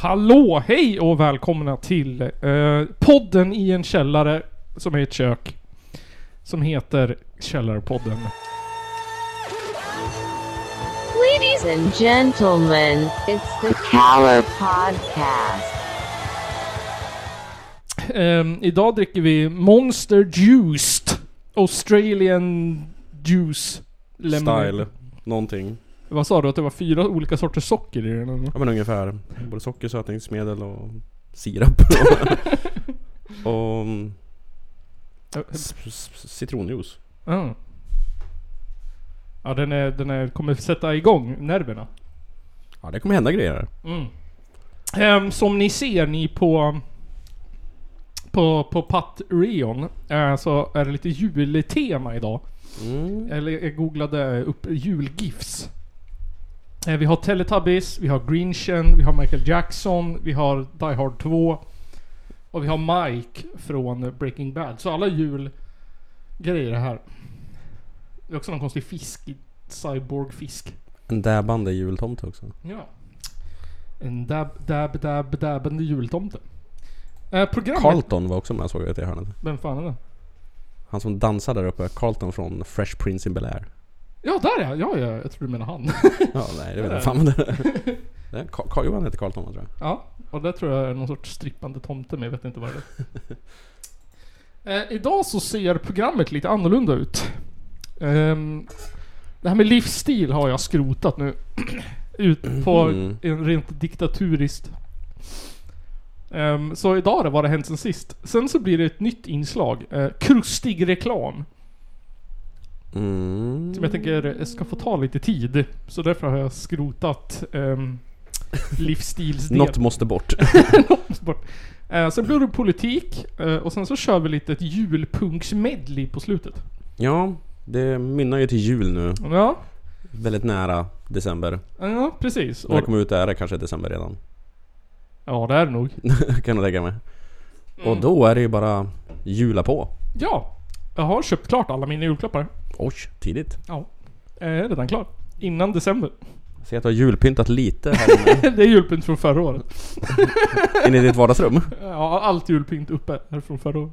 Hallå, hej och välkomna till eh, podden i en källare som är ett kök. Som heter Källarpodden. Ladies and gentlemen, it's the Caller Podcast. Ehm, idag dricker vi Monster Juiced Australian Juice Lemonade. Style. Någonting. Vad sa du? Att det var fyra olika sorters socker i den? eller? Ja men ungefär. Både socker, sötningsmedel och sirap. och, mm, citronjuice. Ja. Ja, den, är, den är, kommer sätta igång nerverna. Ja det kommer hända grejer. Mm. Ehm, som ni ser ni på på, på Patreon eh, så är det lite jultema idag. Mm. Eller jag googlade upp julgifs. Eh, vi har Teletubbies, vi har Grinchen, vi har Michael Jackson, vi har Die Hard 2. Och vi har Mike från Breaking Bad. Så alla julgrejer är här. Det är också någon konstig fisk. Cyborg-fisk. En dabbande jultomte också. Ja. En dab, dab, dab, dabbande jultomte. Eh, programmet... Carlton var också med såg jag i det hörnet. Vem fan är det? Han som dansar där uppe. Carlton från Fresh Prince in Bel-Air. Ja, där ja. Ja, ja. Jag tror du menar han. Ja nej det vet jag fan men det det är Carl- Carl Johan heter Carlton va, tror jag. ja, och det tror jag är någon sorts strippande tomte, men jag vet inte vad det är. eh, idag så ser programmet lite annorlunda ut. Ehm, det här med livsstil har jag skrotat nu. ut på Mm. en rent diktaturiskt. Ehm, så idag det vad det hänt sen sist. Sen så blir det ett nytt inslag. Uh, krustig reklam. Mm. Som jag tänker ska få ta lite tid. Så därför har jag skrotat um, livsstilsdelen. Något måste bort. Något bort. Eh, sen blir det politik eh, och sen så kör vi lite ett julpunksmedley på slutet. Ja, det mynnar ju till jul nu. Ja, Väldigt nära december. ja precis. När det kommer ut är det kanske december redan. ja, det är det nog. kan jag tänka mig. Mm. Och då är det ju bara jula på. Ja, jag har köpt klart alla mina julklappar. Oj, tidigt. Ja, jag är redan klar. Innan december. Ser att du har julpyntat lite här inne. det är julpynt från förra året. inne i ditt vardagsrum. Ja, allt julpynt uppe är från förra året.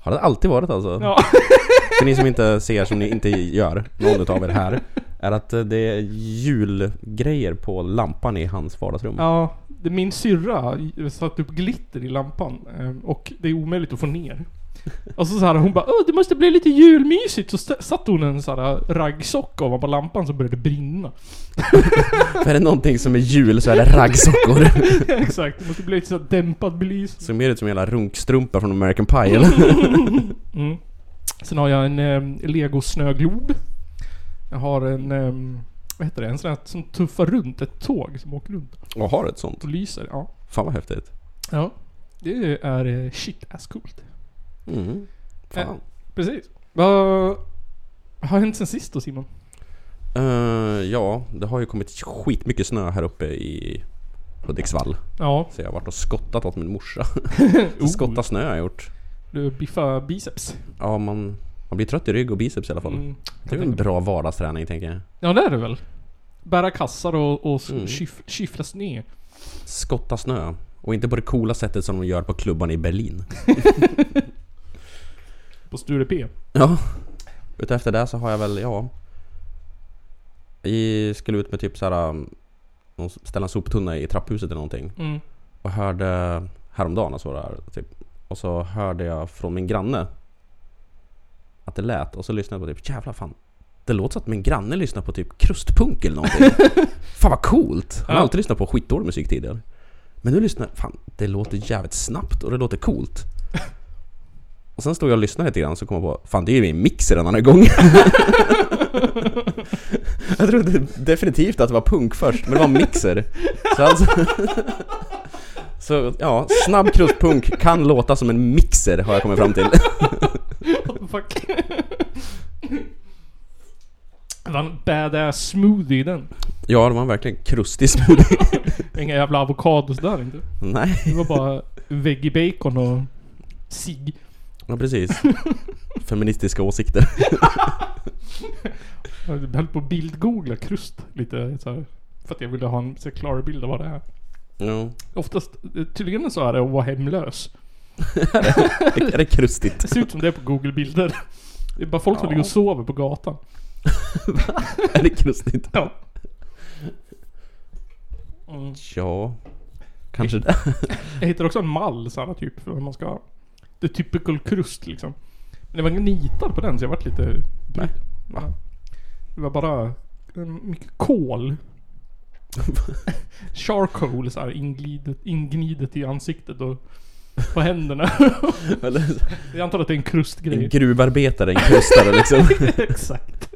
Har det alltid varit alltså? Ja, För ni som inte ser, som ni inte gör, någon utav er här. Är att eh, det är julgrejer på lampan i hans vardagsrum. ja det, min syrra satte upp glitter i lampan eh, och det är omöjligt att få ner. Och så, så här, hon bara Åh, det måste bli lite julmysigt. Så satte hon en sån här raggsocka ovanpå lampan så började det brinna. För är det någonting som är jul så är det raggsockor. Exakt, det måste bli lite så här dämpad belysning. Som mer ut som en jävla runkstrumpa från American Pie eller? Mm. Sen har jag en eh, Lego snöglob. Jag har en, eh, vad heter det? En sån här som tuffar runt, ett tåg som åker runt Och har ett sånt. och lyser. Ja. Fan vad häftigt. Ja. Det är eh, shit ass coolt. Mm. Fan. Precis. Vad har hänt sen sist då Simon? Eh, ja, det har ju kommit skitmycket snö här uppe i Hudiksvall. Ja. Så jag har varit och skottat åt min morsa. Oh. Skotta snö har jag gjort. Du biffar biceps. Ja, man, man blir trött i rygg och biceps i alla fall. Mm. Det är en bra vardagsträning tänker jag. Ja det är det väl? Bära kassar och, och Mm. kyf, kyffla snö. Skotta snö. Och inte på det coola sättet som de gör på klubban i Berlin. På Sture P. Ja. Utefter det så har jag väl, ja. Vi skulle ut med typ såhär... um, Ställa en soptunna i trapphuset eller någonting. Mm. Och hörde häromdagen och så där, typ. Och så hörde jag från min granne att det lät och så lyssnade jag på typ jävla fan. Det låter som att min granne lyssnar på typ krustpunk eller någonting. fan vad coolt! Han har Ja. alltid lyssnat på skitdålig musik tidigare. Men nu lyssnar fan det låter jävligt snabbt och det låter coolt. Och sen stod jag och lyssnade lite grann så kom jag på Fan det är ju min mixer den är igång. jag trodde definitivt att det var punk först men det var en mixer. Så alltså Så ja, snabb krustpunk kan låta som en mixer har jag kommit fram till. The fuck? Det var en badass smoothie den. Ja, det var verkligen krustig smoothie. Inga jävla avokados där inte. Nej, Det var bara veggie bacon och cigg. Ja precis. Feministiska åsikter. Jag höll på att bildgoogla krust lite så här, För att jag ville ha en så klarare bild av vad det är. Ja. Oftast, eh, tydligen så är det att vara hemlös. Är det krustigt? Det ser ut som det är på google-bilder. Det är bara folk som Ja. ligger och sover på gatan. Är det krustigt? Ja. Mm. Ja. Kanske det. Jag hittade också en mall så här, typ för vad man ska. The typical krust liksom. Men det var ingen nitar på den så jag vart lite... Nej. Ja. Det var bara eh, mycket kol. Charcoal så här ingnidet, ingnidet i ansiktet och på händerna. Jag antar att det är en En krustgrej. gruvarbetare, en krustare liksom. Exakt.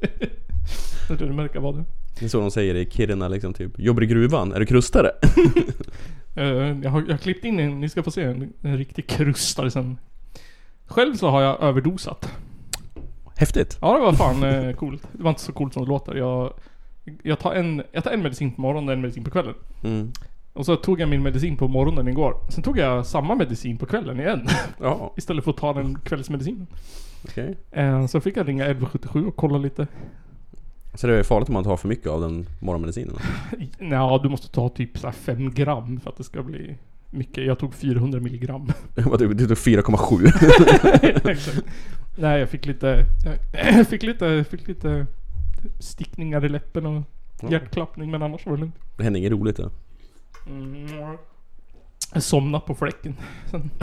Jag tror du märker vad det Det är så de säger i Kiruna liksom typ. Jobbar i gruvan? Är du krustare? Eh, jag, har, jag har klippt in en, ni ska få se en, en riktig krustare sen. Själv så har jag överdosat. Häftigt. Ja det var fan eh, coolt. Det var inte så coolt som det låter. Jag, jag, tar en, jag tar en medicin på morgonen och en medicin på kvällen. Mm. Och så tog jag min medicin på morgonen igår. Sen tog jag samma medicin på kvällen igen. Ja, Istället för att ta den kvällsmedicinen. okej. Eh, så fick jag ringa 1177 och kolla lite. Så det är farligt om man tar för mycket av den morgonmedicinen? Ja, du måste ta typ så här 5 gram för att det ska bli mycket. Jag tog 400 milligram. Du du tog 4,7. Exakt. Nej, jag fick lite... Jag fick lite... Fick lite stickningar i läppen och Ja. hjärtklappning men annars var det lugnt. Det hände inget roligt då? Mm. Jag somnade på fläcken. Sen,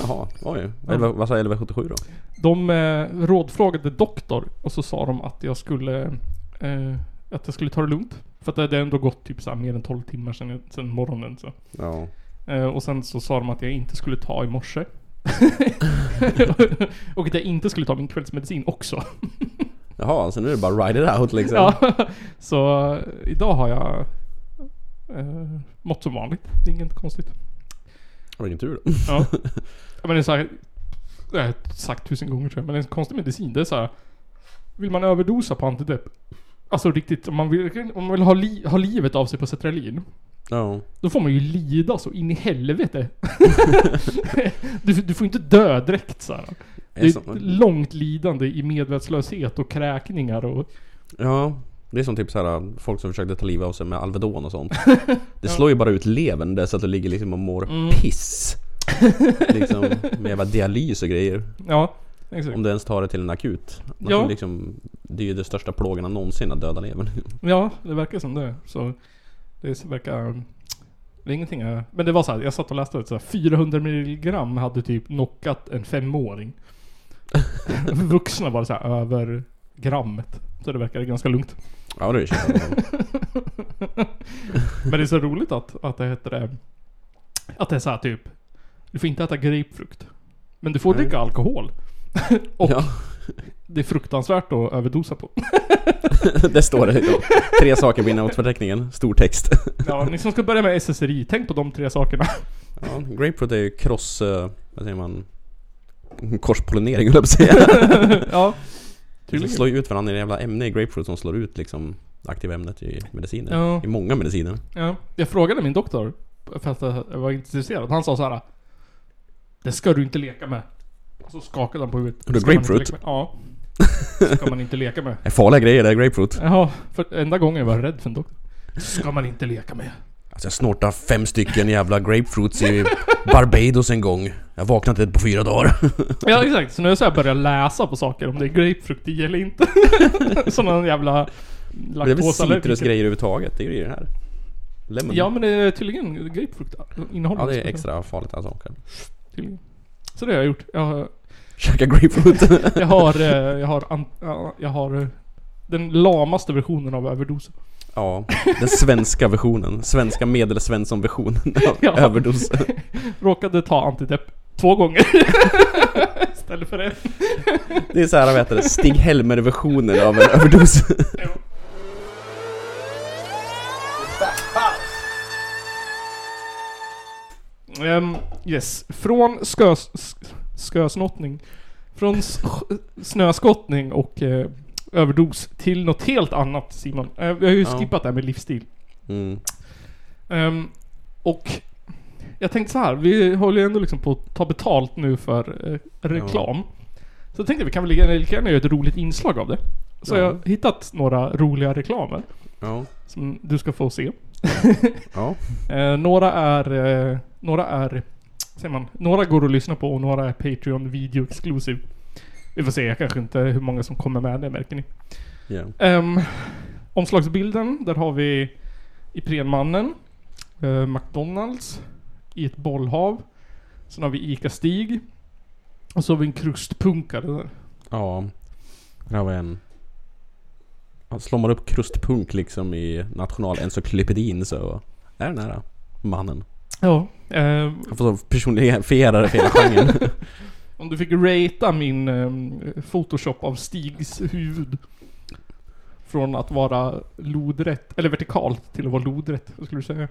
Jaha, oj. Ja. Vad sa 1177 då? de eh, rådfrågade doktor och så sa de att jag skulle... Eh, att jag skulle ta det lugnt. För att det hade ändå gått typ så här mer än 12 timmar sedan, sedan morgonen så. Ja. Eh, och sen så sa de att jag inte skulle ta i morse. och att jag inte skulle ta min kvällsmedicin också. Jaha, så nu är det bara ride it out liksom? Ja, så eh, idag har jag eh, mått som vanligt. Det är inget konstigt. Vilken tur då. Ja, men det är så här, det har jag sagt tusen gånger tror jag, men det är en konstig medicin. Det är så här, Vill man överdosa på antidepp? Alltså riktigt, om man vill, om man vill ha, li, ha livet av sig på Cetralin. Ja. Då får man ju lida så in i helvete. du, du får inte dö direkt så här. Det är ett långt lidande i medvetslöshet och kräkningar och... ja. Det är som typ såhär folk som försökte ta livet av sig med Alvedon och sånt. Det slår ju bara ut levern där så att du ligger liksom och mår Mm. piss. liksom med jävla dialys och grejer. Ja, exakt. Om du ens tar det till en akut. Ja. Ja. Liksom, det är ju det största plågorna någonsin att döda levern. Ja, det verkar som det. Så det verkar... Det är ingenting jag... Men det var så här, jag satt och läste att så här, 400 milligram hade typ knockat en femåring. Vuxna var det så här över grammet. Så det verkar ganska lugnt. Ja det är kört. Men det är så roligt att, att det heter det... Att det är så här typ... Du får inte äta grapefrukt. Men du får Nej. dricka alkohol. och Ja, det är fruktansvärt att överdosa på. det står det. Ja. Tre saker på innehavsförteckningen. Stor text. Ja, ni som ska börja med SSRI, tänk på de tre sakerna. Ja, grapefruit är ju cross... eh, vad säger man? Korspollinering höll jag på att säga. ja. Det slår ju ut varandra i en jävla ämne i grapefruit som slår ut liksom aktiva ämnet i mediciner. Ja. I många mediciner. Ja, jag frågade min doktor för att jag var intresserad. Han sa så här. Det ska du inte leka med. Så skakade han på huvudet. Det grapefruit? Ja. Ska man inte leka med. Det är farliga grejer det här grapefruit. Jaha, för enda gången jag var rädd för en doktor. Ska man inte leka med. Alltså jag snortade fem stycken jävla grapefruits i Barbados en gång. Jag vaknade inte på fyra dagar. Ja exakt, så nu har jag så börjat läsa på saker om det är grapefrukt i eller inte. Som någon jävla Det är väl laktosallergiker. citrusgrejer överhuvudtaget. Det är ju det här. Lemon. Ja men det är tydligen grapefrukt innehåller ja, det är extra farligt alltså. Tydligen. Så det har jag gjort. Jag har, Käka grapefruit. jag har, eh, jag har, jag har eh, den lamaste versionen av överdosen. ja, den svenska versionen. Svenska medelsvensson-versionen av Ja. överdos. Råkade ta antidepp två gånger. Istället för en. Det är så här, vad heter det, Stig-Helmer-versionen av en överdos. Um, yes. Från skö, sk- skösnottning. Från snöskottning och eh, överdos till något helt annat Simon. Eh, vi har ju Ja. skippat det här med livsstil. Mm. Ehm, och jag tänkte så här, vi håller ju ändå liksom på att ta betalt nu för eh, reklam. Så jag tänkte vi kan väl lika lika gärna göra ett roligt inslag av det. Så Ja. jag har hittat några roliga reklamer Ja. som du ska få se. Ja. Eh, några är... Några är... Säger man? Några går att lyssna på och några är Patreon video exclusive. Vi får se, jag kanske inte hur många som kommer med, det märker ni. ja. Um, omslagsbilden, där har vi Iprenmannen, eh, McDonalds, i ett bollhav. Sen har vi Ica-Stig. Och så har vi en krustpunkare där. Ja. Här har vi en... Slår man upp krustpunk liksom i nationalencyklopedin så är den här mannen. Ja. Eh, Han får så personifiera det för hela genren. om du fick ratea min eh, photoshop av Stigs huvud. Från att vara lodrätt, eller vertikalt till att vara lodrätt. Vad skulle du säga?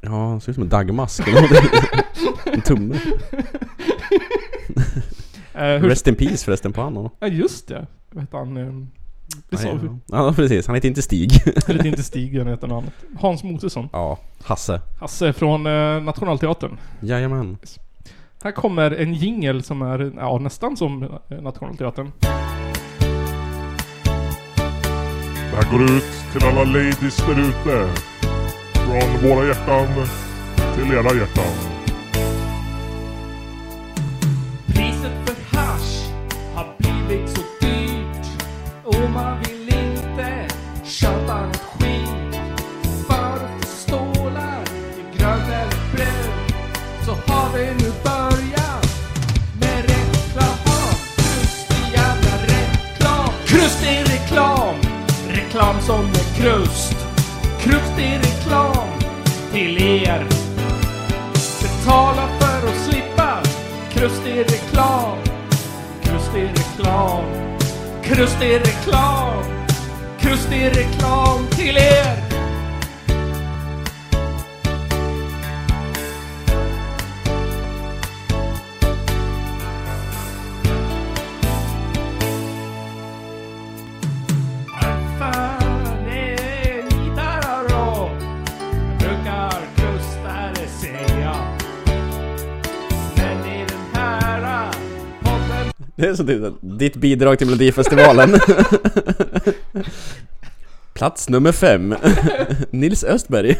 Ja, han ser ut som en dagmask eller någonting. En tumme. Eh, hur, Rest in peace förresten på honom. ja just det. Vad heter han? Eh, det sa vi. Ja, precis. Han heter inte Stig. Eller inte Stig, han heter något annat. Hans Motesson. Ja, Hasse. Hasse från eh, Nationalteatern. Jajamän. Här kommer en jingel som är ja, nästan som eh, Nationalteatern. Det här går ut till alla ladies där ute. Från våra hjärtan till era hjärtan. Krust. krust. Krustig reklam till er. Betala för att slippa krustig reklam. Krustig reklam. Krustig reklam. Krustig reklam till er. Det är så typ ditt bidrag till Melodifestivalen. Plats nummer fem. Nils Östberg.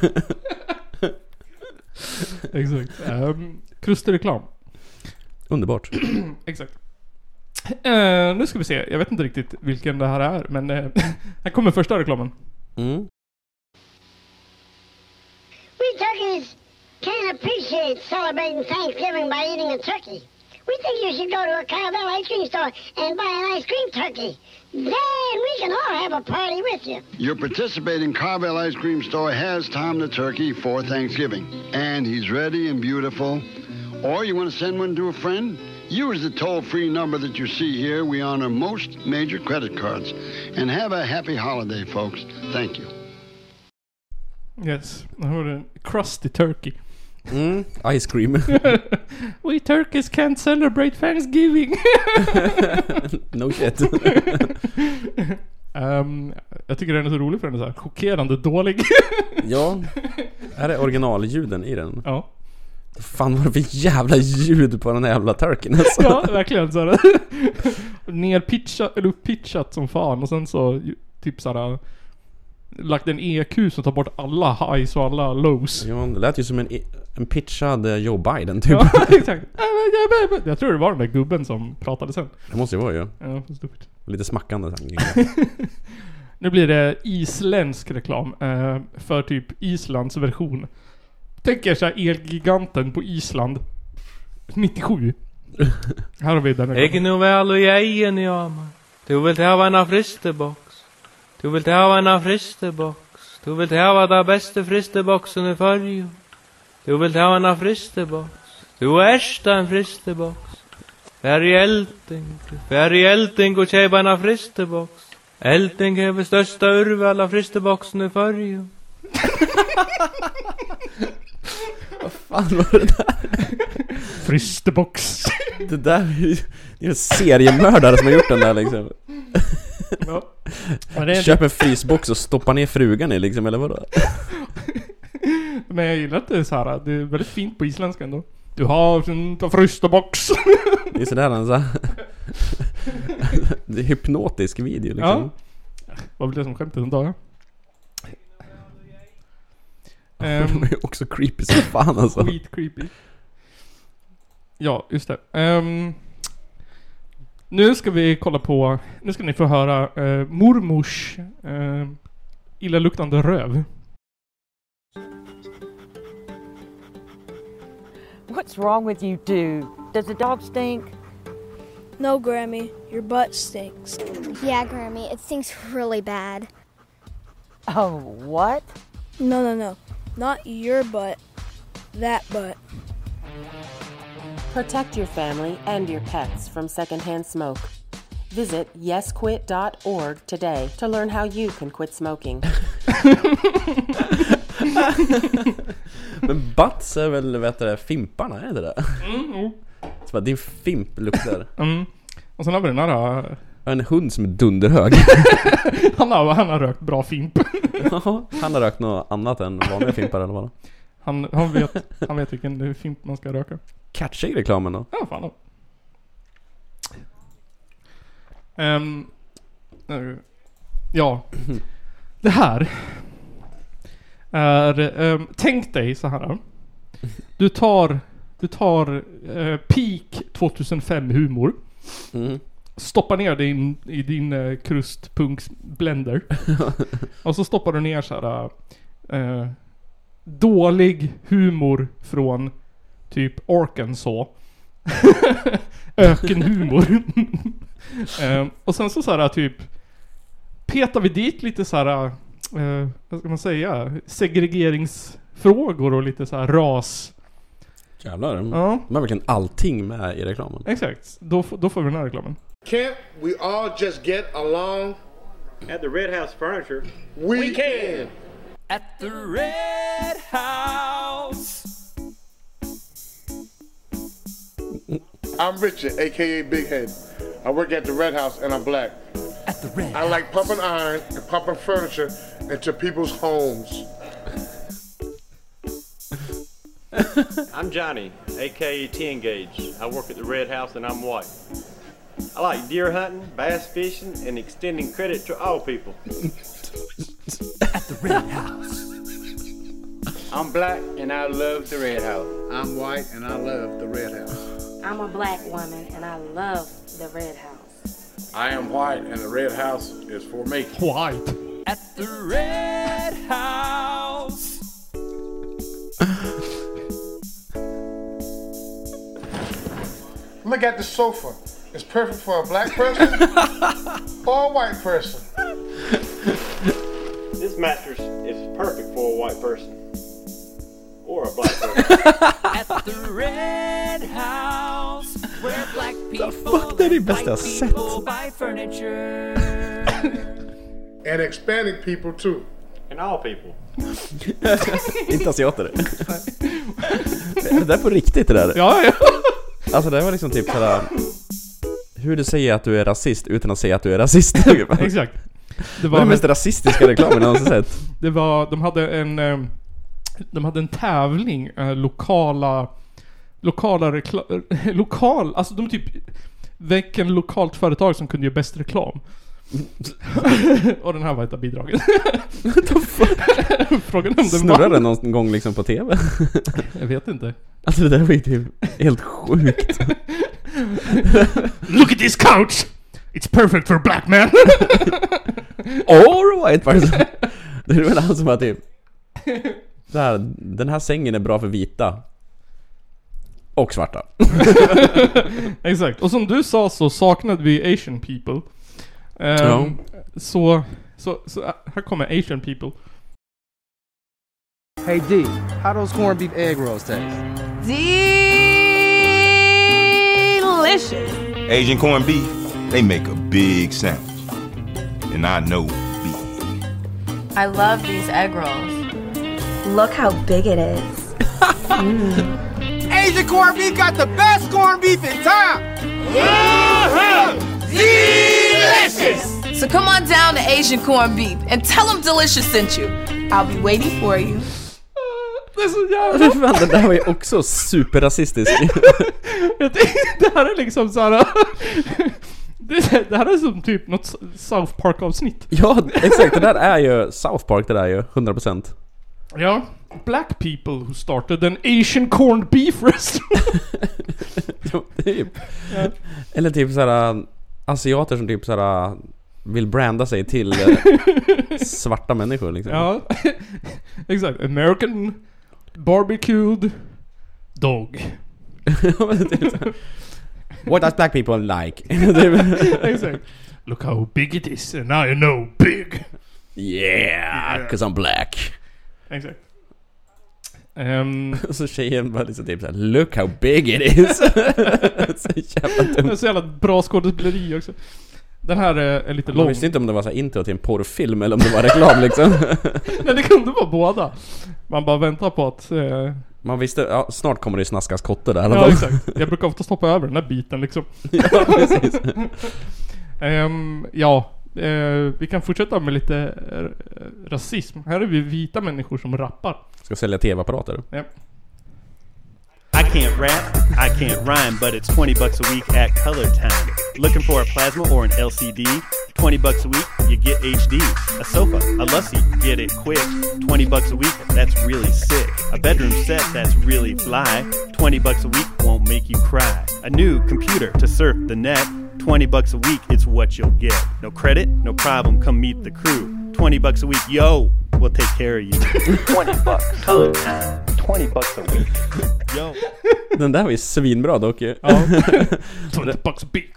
Exakt. Um, krustig reklam. Underbart. Exakt. Eh, nu ska vi se. Jag vet inte riktigt vilken det här är, men eh, här kommer första reklamen. Mm. We turkeys can't appreciate celebrating Thanksgiving by eating a turkey. We think you should go to a Carvel ice cream store and buy an ice cream turkey. Then we can all have a party with you. Your participating Carvel Ice Cream Store has Tom the Turkey for Thanksgiving. And he's ready and beautiful. Or you want to send one to a friend? Use the toll free number that you see here. We honor most major credit cards. And have a happy holiday, folks. Thank you. Yes. Här har du en crusty turkey. Mm. Ice cream. We turkeys can't celebrate Thanksgiving. no shit. Ehm, jag tycker den är så rolig för den är så här chockerande dålig. ja. Är det originalljuden i den? ja. Fan vad det för jävla ljud på den här jävla turken alltså. ja, verkligen så här. Nerpitchat, eller upppitchat som fan och sen så typ så här lagt en EQ som tar bort alla highs och alla lows. Ja, det lät ju som en, en pitchad eh, Joe Biden typ. Ja, exakt. Jag tror det var den där gubben som pratade sen. Det måste ju vara ju. Ja, stupid. Lite smackande sen. Nu blir det isländsk reklam eh, för typ Islands version. Tänk er såhär Elgiganten på Island. 97. Här har vi den reklamen. nu og jeg en jammer. Du vil hava en fristeboks. Du vil hava en fristeboks. Du vil hava den beste fristeboksen i fargen. Du vil hava en fristeboks. Du erst en i elding. Fær i elding og kjeipa en fristeboks. Elding hever størsta urval av fristeboksen i fargen. Fan var det där? Fristebox. Det där är ju det är en seriemördare som har gjort den där liksom. ja. Det är Köp en frysbox och stoppa ner frugan i liksom, eller vadå? men jag gillar att det är så här. Det är väldigt fint på isländska ändå. Du har en fristebox. Det är sådär en så här... Det är hypnotisk video liksom. Ja. Vad blir det som skämtet en dag? Ehm, De är ju också creepy som fan alltså. Skitcreepy. Ja, just det. Ehm, nu ska vi kolla på, nu ska ni få höra eh, mormors eh, illaluktande röv. What's wrong with you two? Does the dog stink? No, Grammy, your butt stinks. Yeah, Grammy, it stinks really bad. Oh, what? No, no, no. Not your butt. That butt. Protect your family and your pets from secondhand smoke. Visit yesquit.org today to learn how you can quit smoking. Men butts är väl, vet du, fimparna, är det det? Mm, Så bara, din fimp luktar. mm. Och sen har vi den här... eh, En hund som är dunderhög. han, har, han har rökt bra fimp. Ja, Han har rökt något annat än vanliga fimpar eller vad? Han, han, vet, han vet vilken fimp man ska röka. Catchig reklamen då. Ja, fan då. Nu- ja. Det här är... ehm, tänk dig så här. Du tar... Du tar eh, peak 2005 humor. Mm. Stoppar ner det in, i din uh, krustpunks blender. och så stoppar du ner så här. eh, dålig humor från typ Arkansas. Ökenhumor. Ehm, och sen så, så här typ petar vi dit lite så här, eh, vad ska man säga, segregeringsfrågor och lite så här ras. Jävlar. Ja. De har verkligen allting med i reklamen. Exakt. Då, då får vi den här reklamen. Can't we all just get along? At the Red House Furniture, We, can. At the Red House. I'm Richard, aka Big Head. I work at the Red House and I'm black. At the Red I like pumping iron and pumping furniture into people's homes. I'm Johnny, aka 10 Gauge. I work at the Red House and I'm white. I like deer hunting, bass fishing, and extending credit to all people. At the Red House. I'm black and I love the Red House. I'm white and I love the Red House. I'm a black woman and I love the Red House. I am white and the Red House is for me. White. At the Red House. Look at the sofa. It's perfect for a black person or a white person. This mattress is perfect for a white person. Or a black person. At the Red House. People fuck, det är det bästa jag sett. And expanding people too. and all people. Inte asiater. är det där på riktigt det där? Ja, ja. Alltså det var liksom typ sådär Hur du säger att du är rasist utan att säga att du är rasist. Exakt. Det Det var den mest rasistiska reklamen jag någonsin sett. Det var, de hade en, eh, de hade en tävling, eh, lokala, lokala reklam, lokal, alltså de typ, vilken lokalt företag som kunde göra bäst reklam. och den här var ett av bidragen. Frågan om den Snurrar den någon gång liksom på TV? Jag vet inte. Alltså det där var ju typ helt sjukt. Look at this couch! It's perfect for a black man! Or white person. Det är väl han som har typ det här, Den här sängen är bra för vita. Och svarta. Exakt. Och som du sa så saknade vi asian people. Ehm, Ja. Så, så, så äh, här kommer asian people. Hey D, how those corned beef egg rolls taste? Delicious. Asian corned beef, they make a big sandwich. And I know beef. I love these egg rolls. Look how big it is. Asian corned beef got the best corned beef in town. Uh-huh. Delicious. So come on down to Asian corned beef and tell them Delicious sent you. I'll be waiting for you. Det är så jävla... Fan, den där var ju också superrasistisk. Jag tänkte, det här är liksom såhär... Det, det här är som typ något South Park avsnitt. ja, exakt. Det där är ju South Park det där är ju, 100%. Ja. Black people who started an Asian corned beef restaurant. typ. Ja. Eller typ såhär asiater som typ såhär vill branda sig till eh, svarta människor liksom. ja, exakt. American barbecued dog. What does black people like? Exakt. Look how big it is and now you know big. yeah, cause I'm black. Exakt. Ehm, Och så tjejen bara liksom typ såhär Look how big it is! så jävla det är dumt. så jävla bra skådespeleri också. Den här är, är lite Man lång. visste inte om det var så intro till en porrfilm eller om det var reklam liksom. Nej det kunde vara båda. Man bara väntar på att... Eh, Man visste, ja snart kommer det snaskas kotte där ja exakt. Jag brukar ofta stoppa över den här biten liksom. Ja, precis. Ehm, ja, eh, vi kan fortsätta med lite eh, rasism. Här är vi vita människor som rappar. Ska sälja TV-apparater. Ja. I can't rap, I can't rhyme, but it's 20 bucks a week at Color Time. Looking for a plasma or an LCD? 20 bucks a week, you get HD. A sofa, a lussie, get it quick. 20 bucks a week, that's really sick. A bedroom set, that's really fly. 20 bucks a week won't make you cry. A new computer to surf the net. 20 bucks a week, it's what you'll get. No credit, no problem, come meet the crew. 20 bucks a week, yo, we'll take care of you. 20 bucks, Color Time. 20 bucks a week. Yo. Den där var ju svinbra dock ju. Ja. 20 bucks a week.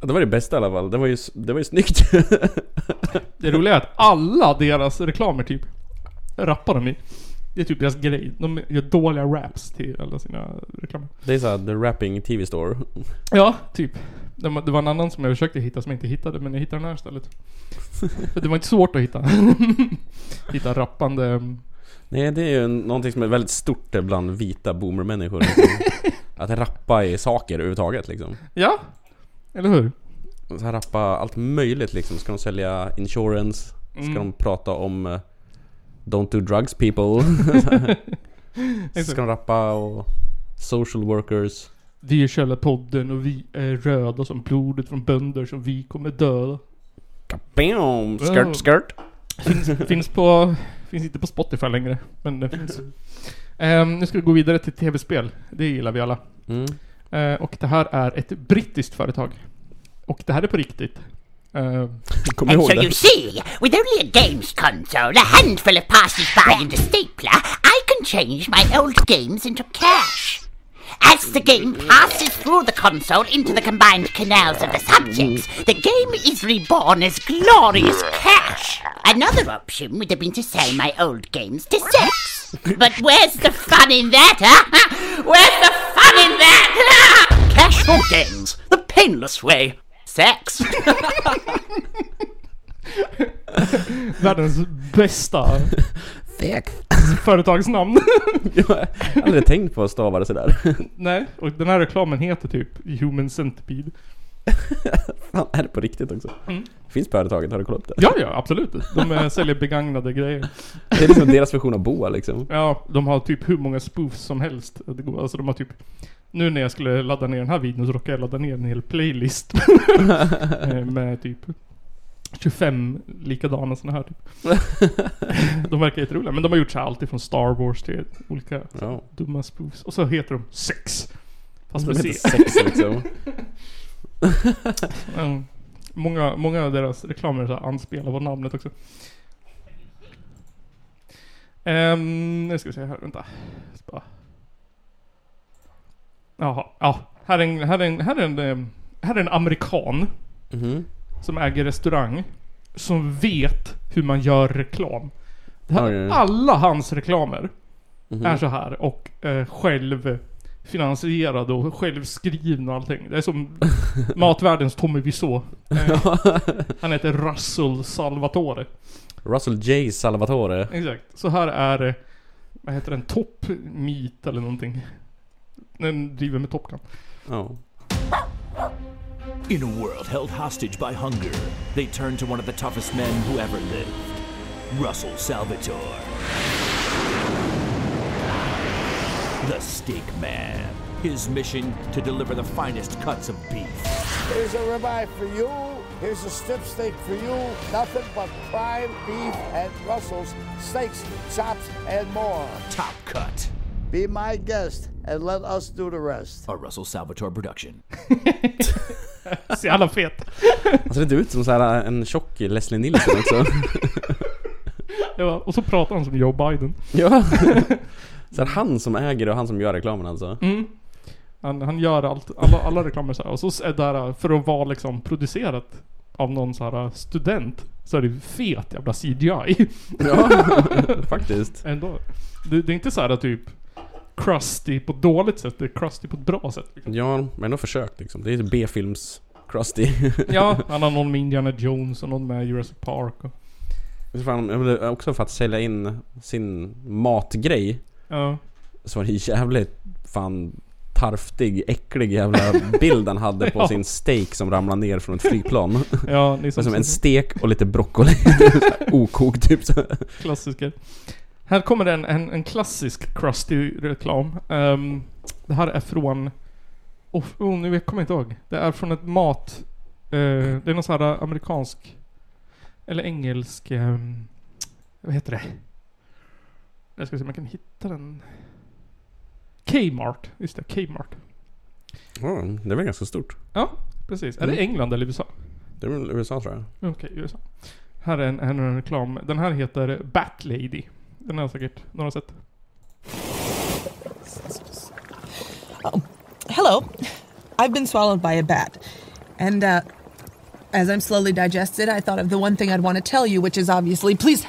Det var det bästa i alla fall. Det var ju, det var ju snyggt. Det roliga är att alla deras reklamer typ rappar de i. Det är typ deras grej. De gör dåliga raps till alla sina reklamer. Det är såhär The Rapping TV Store. Ja, typ. Det var, det var en annan som jag försökte hitta som jag inte hittade, men jag hittade den här istället. Det var inte svårt att hitta. hitta rappande... Nej det är ju någonting som är väldigt stort bland vita boomermänniskor. Liksom. Att rappa i saker överhuvudtaget liksom. Ja, eller hur? Så här rappa allt möjligt liksom. Ska de sälja insurance? Ska Mm. de prata om eh, Don't do drugs people? Ska de rappa och social workers? Vi är Källarpodden och vi är röda som blodet från bönder som vi kommer döda. Bam! Skirt, skirt. Finns, finns på... Finns inte på Spotify längre, men det finns. Ehm, nu ska vi gå vidare till tv-spel. Det gillar vi alla. Mm. Eh, och det här är ett brittiskt företag. Och det här är på riktigt. Uh, Kommer And so you see, with only a games console, a handful of passers-by and a stapler, I can change my old games into cash. As the game passes through the console into the combined canals of the subjects, the game is reborn as glorious cash. Another option would have been to sell my old games to sex. But where's the fun in that, huh? Where's the fun in that? Cash for games, the painless way. Sex. Världens bästa företagsnamn. Jag har aldrig tänkt på att stava det sådär. Nej, och den här reklamen heter typ Human Centipede. Fan, är det på riktigt också? Mm. Finns företaget? Har du kollat upp det? Ja, ja, absolut. De eh, säljer begagnade grejer. Det är liksom deras version av Boa liksom. Ja, de har typ hur många spoofs som helst. Alltså de har typ... Nu när jag skulle ladda ner den här videon så råkade jag ladda ner en hel playlist. Eh, med typ 25 likadana såna här typ. De verkar jätteroliga. Men de har gjort så här allt ifrån Star Wars till olika Ja. dumma spoofs. Och så heter de Sex. Fast med C. Sex, liksom. Ja. många, många av deras reklamer så anspelar på namnet också. Um, nu ska vi se här, vänta. Bara- Jaha, ja. Här är en, här är en, här är en, em, här är en amerikan. Mhm. Som äger restaurang. Som vet hur man gör reklam. Här, alla hans reklamer Mhm. är så här och eh, själv finansierade och självskrivna och allting. Det är som matvärldens Tommy Wiseau. Eh, han heter Russell Salvatore. Russell J Salvatore. Exakt. Så här är, vad heter den, Top Meat eller någonting. Den driver med Top Gun. Ja. In a world held hostage by hunger, they turned to one of the toughest men who ever lived Russell Salvatore. The Steak Man. His mission to deliver the finest cuts of beef. Here's a ribeye for you, Here's a strip steak for you. Nothing but prime beef and Russell's steaks, chops, and more. Top Cut. Be my guest and let us do the rest. A Russell Salvatore production. Så jävla fet. Han ser lite ut som så här en tjock Leslie Nielsen också. Ja, och så pratar han som Joe Biden. ja. Så här, han som äger och han som gör reklamen alltså. Mm. Han, han gör allt, alla, alla reklamer så här. Och så är det där, för att vara liksom producerat av någon så här student, så är det fet jävla CGI. Ja, faktiskt. Ändå. Det, det är inte så här typ crusty på ett dåligt sätt, det är crusty på ett bra sätt. Liksom. Ja, men ändå försökt liksom. Det är B-films Krusty. Ja, han har någon med Indiana Jones och någon med Jurassic Park och... Fan, också för att sälja in sin matgrej. Ja. Så var det jävligt fan tarftig, äcklig jävla bild han hade på Ja. sin steak som ramlade ner från ett flygplan. Ja, det som en stek och lite broccoli. Okokt typ. Klassiker. Här kommer en, en, en klassisk Krusty-reklam. Ehm, det här är från... Oh, oh, nu kommer jag inte ihåg. Det är från ett mat... eh, det är någon sån här amerikansk... Eller engelsk... ehm, vad heter det? Jag ska se om jag kan hitta den. Kmart. Just det, Kmart. Ja, det är väl ganska stort. Ja, precis. Är det Mm. England eller USA? Det är väl USA tror jag. Okej, USA. Här är en, här är en reklam. Den här heter Bat Lady. Den har säkert några sett. Hello. I've been swallowed by a bat. And uh, as I'm slowly digested, I thought of the one thing I'd want to tell you, which is obviously, please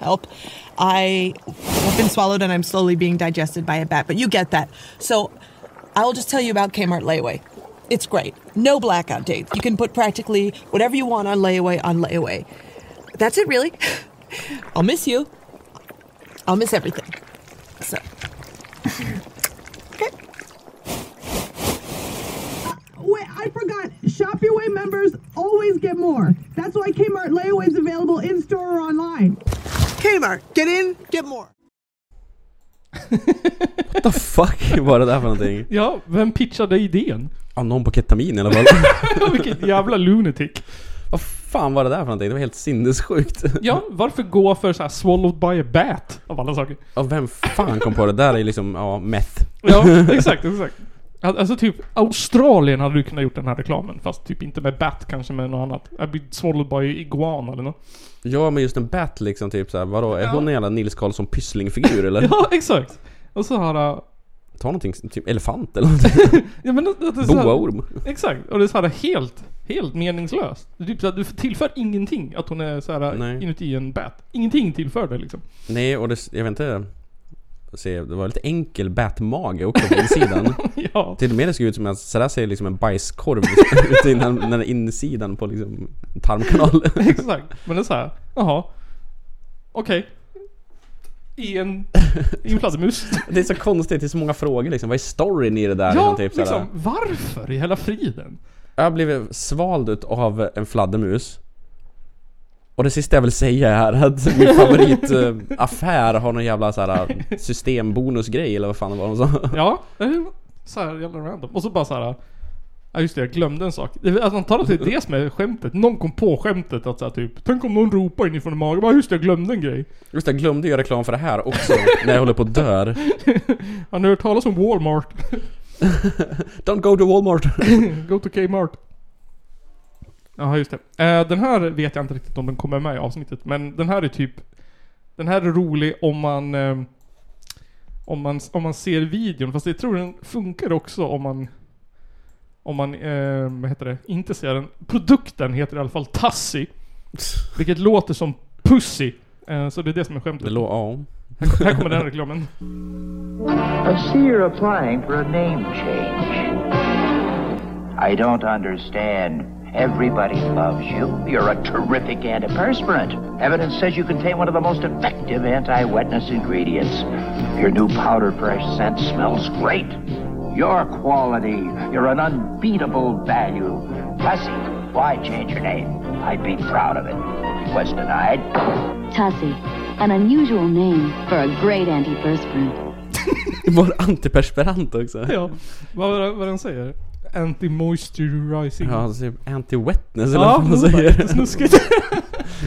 help. I have been swallowed and I'm slowly being digested by a bat, but you get that. So I'll just tell you about Kmart Layaway. It's great. No blackout dates. You can put practically whatever you want on layaway on layaway. That's it, really. I'll miss you. I'll miss everything. So. Wait, I forgot. Shop Your Way members always get more. That's why Kmart layaway is available in store or online. Kmart, get in, get more. What the fuck var det där för någonting? Ja, vem pitchade idén? Ja, någon på ketamin i alla fall. Vilket jävla lunatic. Vad fan var det där för någonting? Det var helt sinnessjukt. Ja, varför gå för så här swallowed by a bat? Av alla saker. Ja, vem fan kom på det? där är liksom, ja, meth. Ja, exakt, exakt. Al- Alltså typ Australien hade du kunnat gjort den här reklamen. Fast typ inte med bat, kanske med något annat. I've been swallowed by iguana eller något. Ja, men just en bat liksom typ såhär, vadå? Är hon en jävla Nils Karlsson Pyssling-figur eller? Ja, exakt. Och så här... Ta någonting, typ elefant eller någonting. Ja men det, det Boaorm. Exakt, och det är så här helt, helt meningslöst. Det är typ så här, du tillför ingenting att hon är så här Nej. inuti en bat. Ingenting tillför det liksom. Nej, och det, jag vet inte... Se, det var lite enkel batmage också på insidan. ja. Till och med det såg ut som att sådär ser liksom en bajskorv ut innan, när insidan på liksom tarmkanal. Exakt. Men det är så här, jaha. Okej. I en, i en fladdermus. Det är så konstigt, det är så många frågor liksom. Vad är storyn i det där? ja, liksom, typ, liksom varför i hela friden? Jag har blivit svald av en fladdermus. Och det sista jag vill säga är att min favoritaffär har någon jävla så här systembonusgrej eller vad fan det var de sa. Ja, det är så här jävla random. Och så bara så här. Ja just det, jag glömde en sak. Jag antar att det är det som är skämtet. Någon kom på skämtet att säga typ Tänk om någon ropar inifrån magen. Bara just det, jag glömde en grej. Just det, jag glömde göra reklam för det här också när jag håller på att dör. Har ni hört talas om Walmart? Don't go to Walmart. Go to Kmart. Ja just det. Eh, den här vet jag inte riktigt om den kommer med i avsnittet. Men den här är typ... Den här är rolig om man... Eh, om man, om man ser videon. Fast jag tror den funkar också om man... Om man, eh, vad heter det? Inte ser den. Produkten heter i alla fall Tassi. Vilket låter som Pussy. Eh, så det är det som är skämtet. Det lå- ja. Här, här kommer den reklamen. I see you're applying for a name change. I don't understand. Everybody loves you. You're a terrific antiperspirant. Evidence says you contain one of the most effective anti-wetness ingredients. Your new powder fresh scent smells great. Your quality. You're an unbeatable value. Tussie, why change your name? I'd be proud of it. Request denied. Tussie, an unusual name for a great antiperspirant. Var antiperspirant också. Ja, vad, vad den säger? Anti-moisturizing. Ja, typ anti-wetness eller Ja, vad man säger.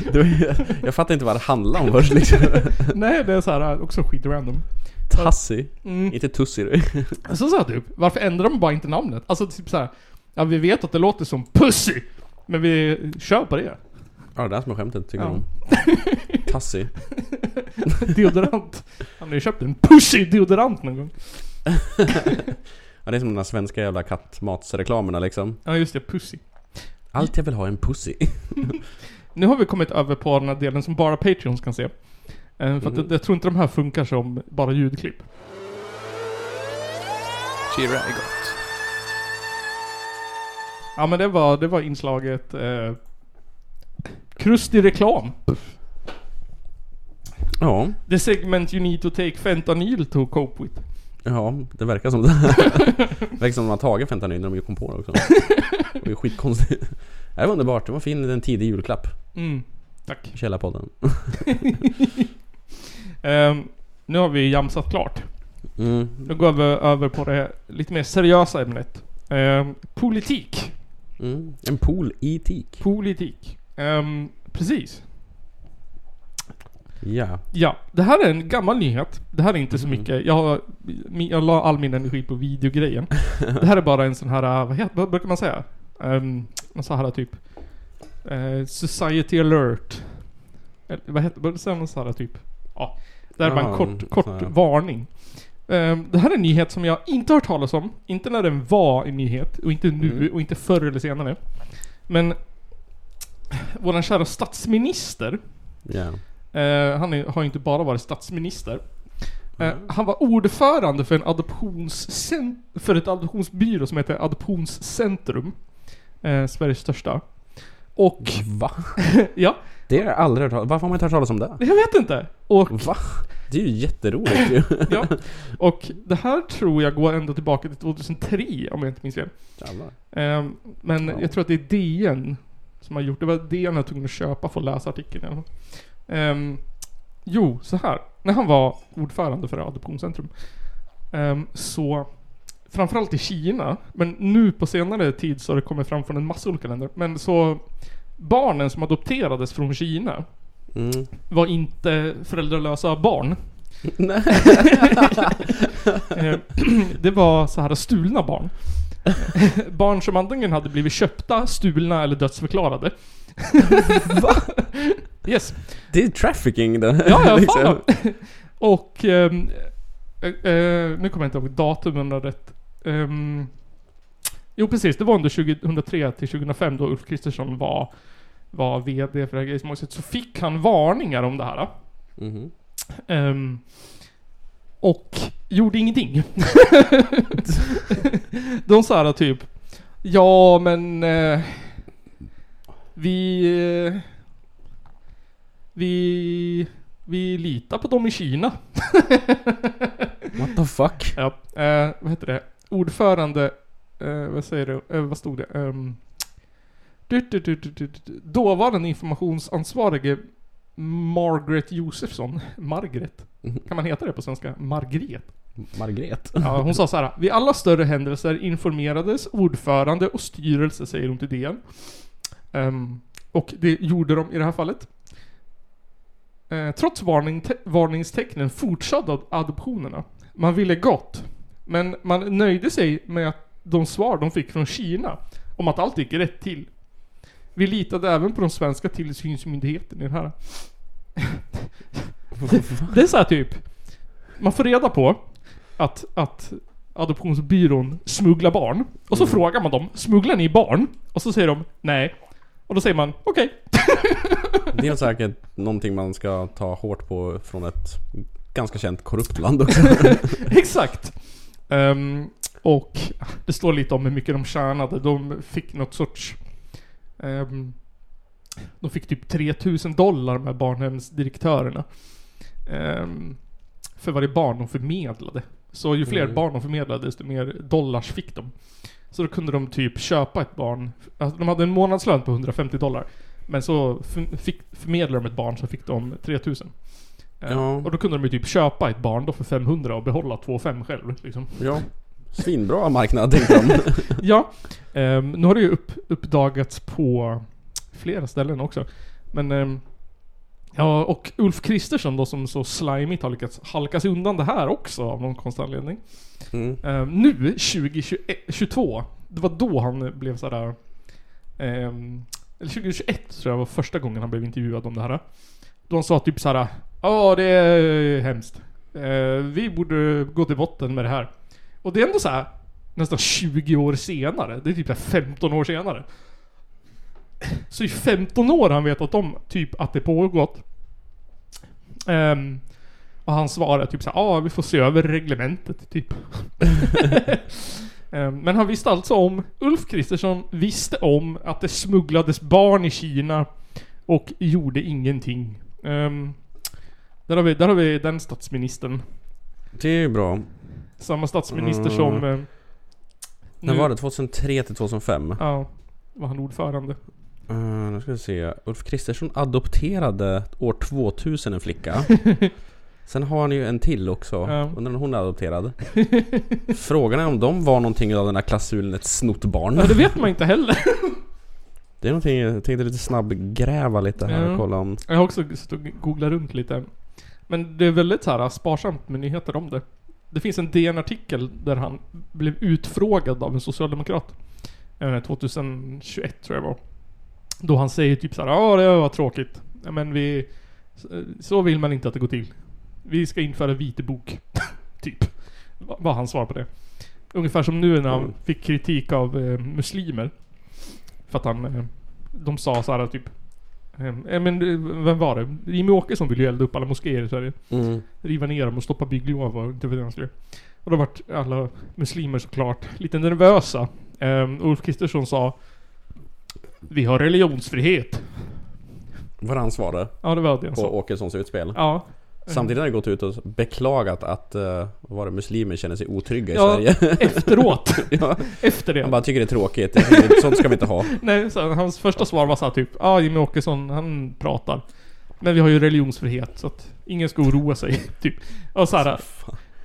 Det var- jag fattar inte vad det handlar om först liksom. Nej, det är så här också skitrandom. Tassi? Mm. Inte Tussi du. Så sa jag typ, varför ändrar de bara inte namnet? Alltså typ så här. Ja vi vet att det låter som Pussy, men vi kör på det. Ja, det där som är skämtet tycker Ja. om. Tassi. Deodorant. Han har ju köpt en Pussy deodorant någon gång. Ja, det är som de där svenska jävla kattmatsreklamerna liksom. Ja just det, Pussy. Allt jag vill ha är en pussy. Nu har vi kommit över på den här delen som bara Patreons kan se. Eh, För att Mhm. jag, jag tror inte de här funkar som bara ljudklipp. Chira är gott. Ja men det var, det var inslaget eh, Krustig reklam. Ja. The segment you need to take fentanyl to cope with. Ja, det verkar som det. det verkar som de har tagit fentanyl när de kom på det också. Det är skitkonstigt. Det var underbart. Det var fin en tidig julklapp. Mm, tack. Källarpodden. Ehm, nu har vi jamsat klart. Mm. Nu går vi över på det lite mer seriösa ämnet. Ehm, politik. Mm. En politik. Politik. Ehm, precis. Ja. Ja, det här är en gammal nyhet. Det här är inte så Mhm. mycket. Jag, har, jag la all min energi på videogrejen. det här är bara en sån här, äh, vad, heter, vad brukar man säga? Um, någon sån här typ eh, Society alert. Eller, vad heter vad säger man så här typ? Ja. Det här är bara en kort, kort varning. Ehm, det här är en nyhet som jag inte har hört talas om. Inte när den var en nyhet och inte nu Mm. och inte förr eller senare. Men våran kära statsminister. Eh, han är, har ju inte bara varit statsminister. Eh, han var ordförande för en adoptionscen- för ett adoptionsbyrå som heter Adoptionscentrum. Eh, Sveriges största. Och... Va? ja. Det har jag aldrig hört talas Varför har man inte hört talas om det? Jag vet inte. Och... Va? Det är ju jätteroligt ju. ja. Och det här tror jag går ända tillbaka till 2003 om jag inte minns fel. Jävlar. Eh, men Ja. jag tror att det är DN som har gjort det. var DN jag tvungen att köpa för att läsa artikeln fall. Ehm, jo, så här. När han var ordförande för Adoptionscentrum ehm, så framförallt i Kina, men nu på senare tid så har det kommit fram från en massa olika länder. Men så barnen som adopterades från Kina Mm. var inte föräldralösa barn. Eh, det var så här stulna barn. barn som antingen hade blivit köpta, stulna eller dödsförklarade. Va? Yes. Det är trafficking det. Ja, ja, liksom. fan. Och... ehm, eh, eh, nu kommer jag inte ihåg datumen rätt. Um, jo precis, det var under 2003 till 2005 då Ulf Kristersson var, var VD för det här grejsmålet. Så fick han varningar om det här. Mhm. Ehm, och gjorde ingenting. De sa här typ Ja men eh, Vi eh, Vi Vi litar på dem i Kina. What the fuck? Ja, eh, vad heter det? Ordförande eh, Vad säger du? Eh, vad stod det? Um, du, du, du, du, du, du, dåvarande informationsansvarige Margaret Josefsson. Margaret. Kan man heta det på svenska? Margret. Margret. Ja, hon sa så här. Vid alla större händelser informerades ordförande och styrelse, säger hon till DN. Ehm, och det gjorde de i det här fallet. Eh, trots varning, te- varningstecknen fortsatte ad- adoptionerna. Man ville gott. Men man nöjde sig med att de svar de fick från Kina om att allt gick rätt till. Vi litade även på de svenska tillsynsmyndigheterna i det här. det är så här typ. Man får reda på att, att adoptionsbyrån smugglar barn. Och så frågar man dem, smugglar ni barn? Och så säger de, nej. Och då säger man, okej. Det är säkert någonting man ska ta hårt på från ett ganska känt korrupt land också. Exakt. Ehm, och det står lite om hur mycket de tjänade. De fick något sorts... ehm, de fick typ 3000 dollar med barnhemsdirektörerna. Um, för varje barn de förmedlade. Så ju fler Mm. barn de förmedlade desto mer dollars fick de. Så då kunde de typ köpa ett barn. Alltså de hade en månadslön på 150 dollar. Men så fick, förmedlade de ett barn så fick de 3000. Eh, Ja. Och då kunde de ju typ köpa ett barn då för 500 och behålla 2 5 själv liksom. Ja. Svinbra marknad tänkte de. ja. ehm, nu har det ju upp, uppdagats på flera ställen också. Men ehm, Ja, och Ulf Kristersson då som så slimigt har lyckats halka sig undan det här också av någon konstig anledning. Mm. Ehm, nu, 2022, det var då han blev sådär... ehm, eller 2021 tror jag var första gången han blev intervjuad om det här. Då han sa typ såhär Ja det är hemskt. Eh, vi borde gå till botten med det här. Och det är ändå så här nästan 20 år senare. Det är typ 15 år senare. Så i 15 år har han vetat om typ att det pågått. Um, och han svarar typ såhär, ja vi får se över reglementet typ. um, Men han visste alltså om, Ulf Kristersson visste om att det smugglades barn i Kina och gjorde ingenting. Um, där, har vi, där har vi den statsministern. Det är ju bra. Samma statsminister Mm. som... Eh, När var det? 2003 till 2005? Ja, var han ordförande. Uh, nu ska vi se. Ulf Kristersson adopterade år 2000 en flicka. Sen har han ju en till också. Ja. Undrar om hon är adopterad. Frågan är om de var någonting av den här klausulen ett snott barn. Ja, det vet man inte heller. Det är någonting, jag tänkte lite snabbgräva lite här och Ja. kolla om... Jag har också och googlat runt lite. Men det är väldigt så här sparsamt med nyheter om det. Det finns en DN-artikel där han blev utfrågad av en socialdemokrat. Eh, 2021 tror jag var. Då han säger typ så här, ja det var tråkigt. Men vi... Så vill man inte att det går till. Vi ska införa vitebok. typ. Va- Var hans svar på det. Ungefär som nu när han fick kritik av eh, muslimer. För att han... Eh, de sa så här typ... Eh, men eh, vem var det? Jimmie Åkesson ville ju elda upp alla moskéer i Sverige. Mm. Riva ner dem och stoppa bygglov och inte vet han skulle. Och då vart alla muslimer såklart lite nervösa. Um, Ulf Kristersson sa Vi har religionsfrihet. Vad han svarade? Ja, det var det han På sa. Åkessons utspel? Ja. Samtidigt har det gått ut och beklagat att, uh, vad var det, muslimer känner sig otrygga i Ja, Sverige. efteråt. ja. Efter det. Han bara tycker det är tråkigt. Sånt ska vi inte ha. Nej, så hans första svar var så här typ Ja, ah, Jimmie Åkesson, han pratar. Men vi har ju religionsfrihet så att ingen ska oroa sig. Typ. Och så här,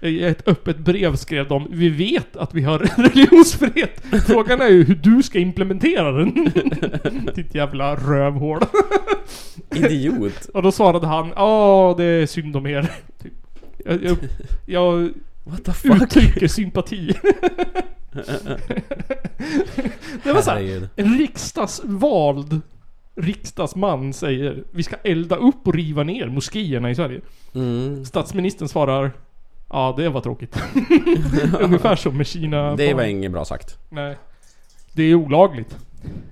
I ett öppet brev skrev de Vi vet att vi har religionsfrihet. Frågan är ju hur du ska implementera den. Ditt jävla rövhål. Idiot. Och då svarade han Ja, det är synd om er. Typ. Jag, jag, jag What the fuck? uttrycker sympati. det var såhär, en riksdagsvald riksdagsman säger Vi ska elda upp och riva ner moskéerna i Sverige. Mm. Statsministern svarar Ja, det var tråkigt. Ungefär som med Kina. Det var inget bra sagt. Nej. Det är olagligt.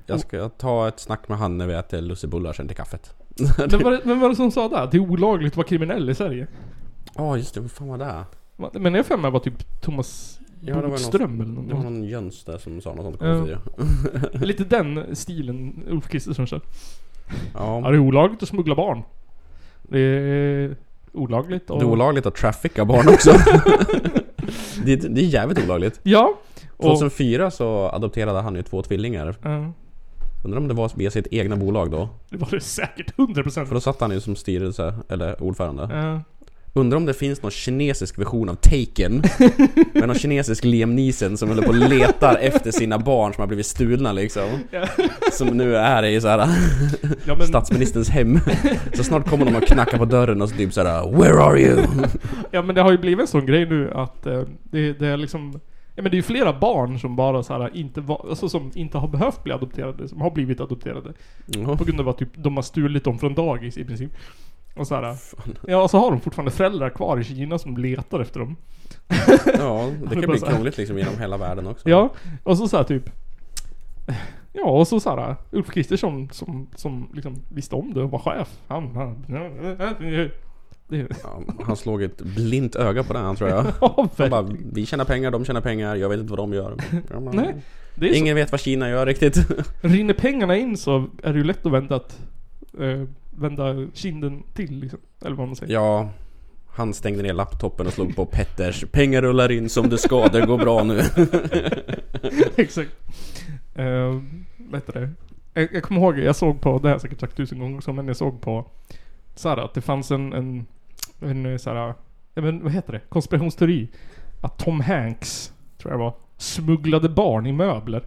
Jag ska ta ett snack med han när vi äter lussebullar sen till kaffet. Vem var, det, vem var det som sa det? Det är olagligt att vara kriminell i Sverige. Ja just det, vad fan var det? Men jag för mig var typ Thomas Ja, det var Bodström eller något. Det var någon jöns där som sa något sånt konstigt ja. Lite den stilen Ulf Kristersson kör. Ja. Ja, det är olagligt att smuggla barn. Det är olagligt och... Det är olagligt att trafficka barn också. det, är, det är jävligt olagligt. Ja. Och, 2004 så adopterade han ju två tvillingar. Ja. Undrar om det var via sitt egna bolag då? det var det säkert 100%. För då satt han ju som styrelse, eller ordförande. Ja. Undrar om det finns någon kinesisk version av Taken Med någon kinesisk Liam Neeson som håller på och letar efter sina barn som har blivit stulna liksom Ja. Som nu är i såhär Ja, men- Statsministerns hem Så snart kommer de och knackar på dörren och så typ såhär Where are you? Ja men det har ju blivit en sån grej nu att eh, det, det är liksom Ja men det är ju flera barn som bara så här inte var, alltså som inte har behövt bli adopterade, som har blivit adopterade. Jaha. På grund av att typ, de har stulit dem från dagis i princip. Och så här, Ja och så har de fortfarande föräldrar kvar i Kina som letar efter dem. Ja, det kan bli krångligt liksom genom hela världen också. Ja, och så så här typ Ja, och så så här Ulf Kristersson som, som liksom visste om det och var chef. Han, han Ja, Han slog ett blint öga på den tror jag. Ja, Han bara, vi tjänar pengar, de tjänar pengar, jag vet inte vad de gör. Nej, är så. Ingen vet vad Kina gör riktigt. Rinner pengarna in så är det ju lätt att vända att eh, Vända kinden till liksom. Eller vad man säger. Ja Han stängde ner laptopen och slog på Petters Pengar rullar in som det ska, det går bra nu Exakt. Uh, vad heter det? Jag, jag kommer ihåg, jag såg på, det har jag säkert sagt tusen gånger också, men jag såg på så här, att det fanns en, en, en så här, men vad heter det? Konspirationsteori. Att Tom Hanks, tror jag det var, smugglade barn i möbler.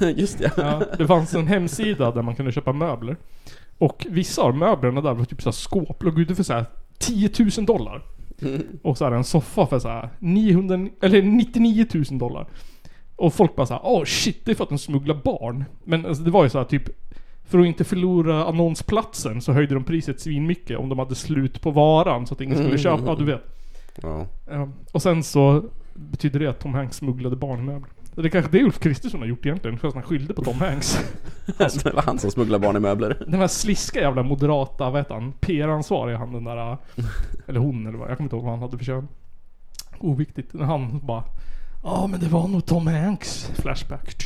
Just det. Ja, det fanns en hemsida där man kunde köpa möbler. Och vissa av möblerna där var typ såhär skåp, låg ute för såhär 10 000 dollar. Och så här en soffa för såhär 900, eller 99 000 dollar. Och folk bara såhär, åh shit, det är för att de smugglar barn. Men alltså, det var ju såhär typ, för att inte förlora annonsplatsen så höjde de priset svinmycket om de hade slut på varan så att ingen skulle Mm. köpa, du vet. Ja. Ja. Och sen så betyder det att Tom Hanks smugglade barnmöbler. Så Det är kanske det Ulf Kristersson har gjort egentligen, fast han skyllde på Tom Hanks. det var han som smugglade barn i möbler. Den här sliska jävla moderata, vad heter han? PR-ansvariga han den där... Eller hon eller vad, jag kommer inte ihåg vad han hade för kön. Oviktigt. Han bara... Ja men det var nog Tom Hanks. Flashback.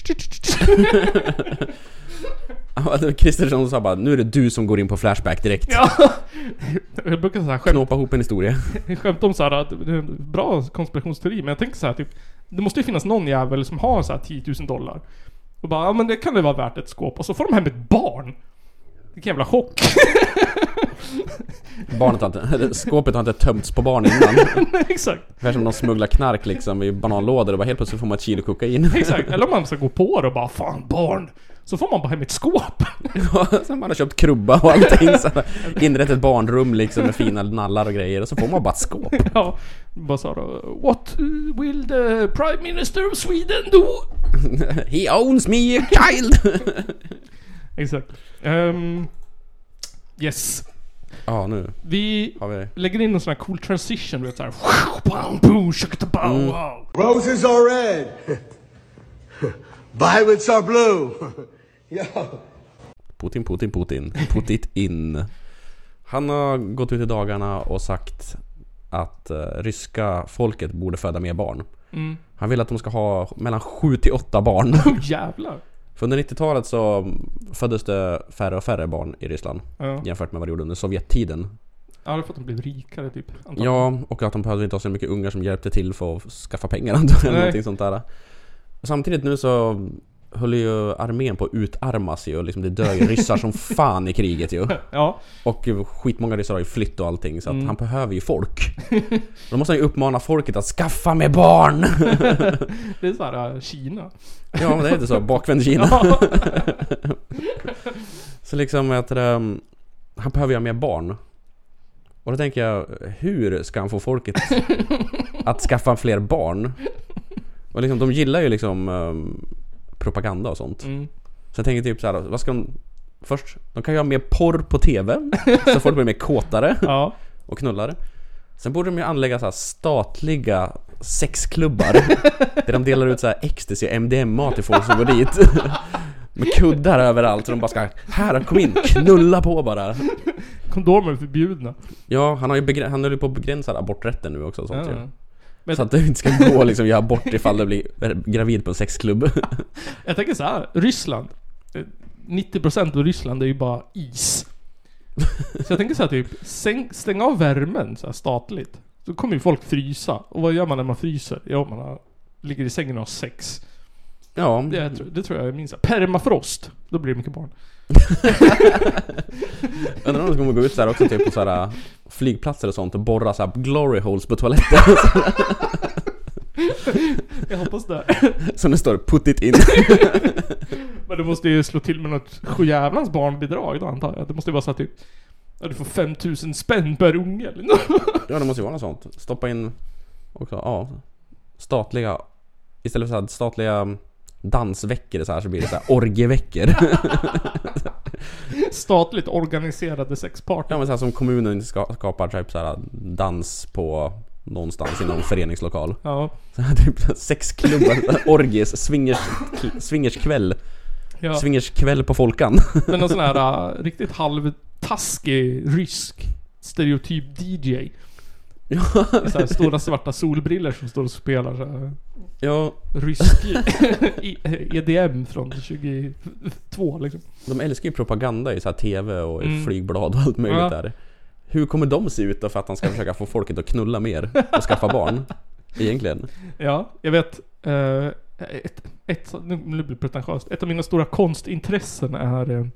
Kristersson sa bara, nu är det du som går in på Flashback direkt. Ja! Jag brukar såhär skämt, Knåpa ihop en historia. skämt om såhär att det är en bra konspirationsteori, men jag tänker såhär typ... Det måste ju finnas någon jävel som har såhär 10 000 dollar. Och bara, ja men det kan det vara värt ett skåp. Och så får de hem ett barn! Vilken jävla chock. Barnet har inte, skåpet har inte tömts på barn innan. Nej, exakt. Ungefär som de smugglar knark liksom i bananlådor och bara helt plötsligt får man ett kilo kokain. Exakt, eller om man ska gå på det och bara 'Fan barn' Så får man bara hem ett skåp. Ja, sen man har köpt krubba och allting så Inrett ett barnrum liksom med fina nallar och grejer och så får man bara ett skåp. ja, bara såhär 'What will the Prime Minister of Sweden do?' He owns me a child! Exakt. Ehm, yes. Ja, nu Vi har vi... lägger in en sån här cool transition, du vet såhär... Mm. Roses are red. Violets are blue. Yo. Putin, Putin, Putin. Put it in. Han har gått ut i dagarna och sagt att eh, ryska folket borde föda mer barn. Mm. Han vill att de ska ha mellan 7 till 8 barn. Oh, jävlar. För under 90-talet så föddes det färre och färre barn i Ryssland. Ja. Jämfört med vad det gjorde under Sovjettiden. Ja, det för att de blev rikare typ. antagligen. Ja, och att de behövde inte ha så mycket ungar som hjälpte till för att skaffa pengar antagligen, någonting sånt där. Samtidigt nu så höll ju armén på att utarmas ju liksom det dör ju ryssar som fan i kriget ju. Ja. Och skitmånga ryssar har ju flytt och allting så att Mm. han behöver ju folk. Då måste han ju uppmana folket att skaffa med barn! det är såhär Kina. Ja men det heter så, bakvänd Kina. Ja. så liksom att um, han behöver ju ha mer barn. Och då tänker jag, hur ska han få folket att skaffa fler barn? Och liksom, de gillar ju liksom ehm, propaganda och sånt. Mm. Så jag tänker typ så här, vad ska de... Först, de kan ju ha mer porr på TV, så folk blir mer kåtare Ja. och knullar. Sen borde de ju anlägga så här statliga sexklubbar där de delar ut så här ecstasy och MDMA till folk som går dit. Med kuddar överallt så de bara ska Här, kom in, knulla på bara. Kondomer är förbjudna. Ja, han har ju han håller på att begränsa aborträtten nu också och sånt Ja. ju. Men- Så att det inte ska gå liksom göra abort ifall du blir gravid på en sexklubb. Jag tänker så här, Ryssland. eh, 90% av Ryssland är ju bara is. Så jag tänker så här typ, stäng, stäng av värmen så här statligt. Så kommer ju folk frysa. Och vad gör man när man fryser? Ja, man har, ligger i sängen och har sex. Ja. Det, det tror jag är minst. Permafrost. Då blir det mycket barn. Undrar om de kommer gå ut så här också typ på så här flygplatser och sånt och borra så här glory holes på toaletten. Jag hoppas det. Som det står 'Put it in' Men du måste ju slå till med något sjujävlans barnbidrag då antar jag. Det måste ju vara så här typ... Ja, du får 5000 spänn per unge eller nåt. Ja det måste ju vara något sånt. Stoppa in också, ja. Statliga, istället för så här statliga dansveckor så här så blir det så här orgieveckor. Statligt organiserade sexparty. ja men så här som kommunen ska, skapar typ så här dans på någonstans i någon föreningslokal. Ja. Så här, typ sexklubbar, orgies, swingers, swingerskväll. Ja. Swingerskväll på Folkan. Men någon sån här uh, riktigt halvtaskig rysk stereotyp DJ. Ja. Med så här stora svarta solbriller som står och spelar så här Ja. rysk i- EDM från 22 liksom. De älskar ju propaganda i så här TV och i Mm. flygblad och allt möjligt Ja. där. Hur kommer de se ut då för att han ska försöka få folket att knulla mer och skaffa barn? Egentligen. Ja, jag vet. eh, ett, ett, nu blir det pretentiöst. Ett av mina stora konstintressen är... eh,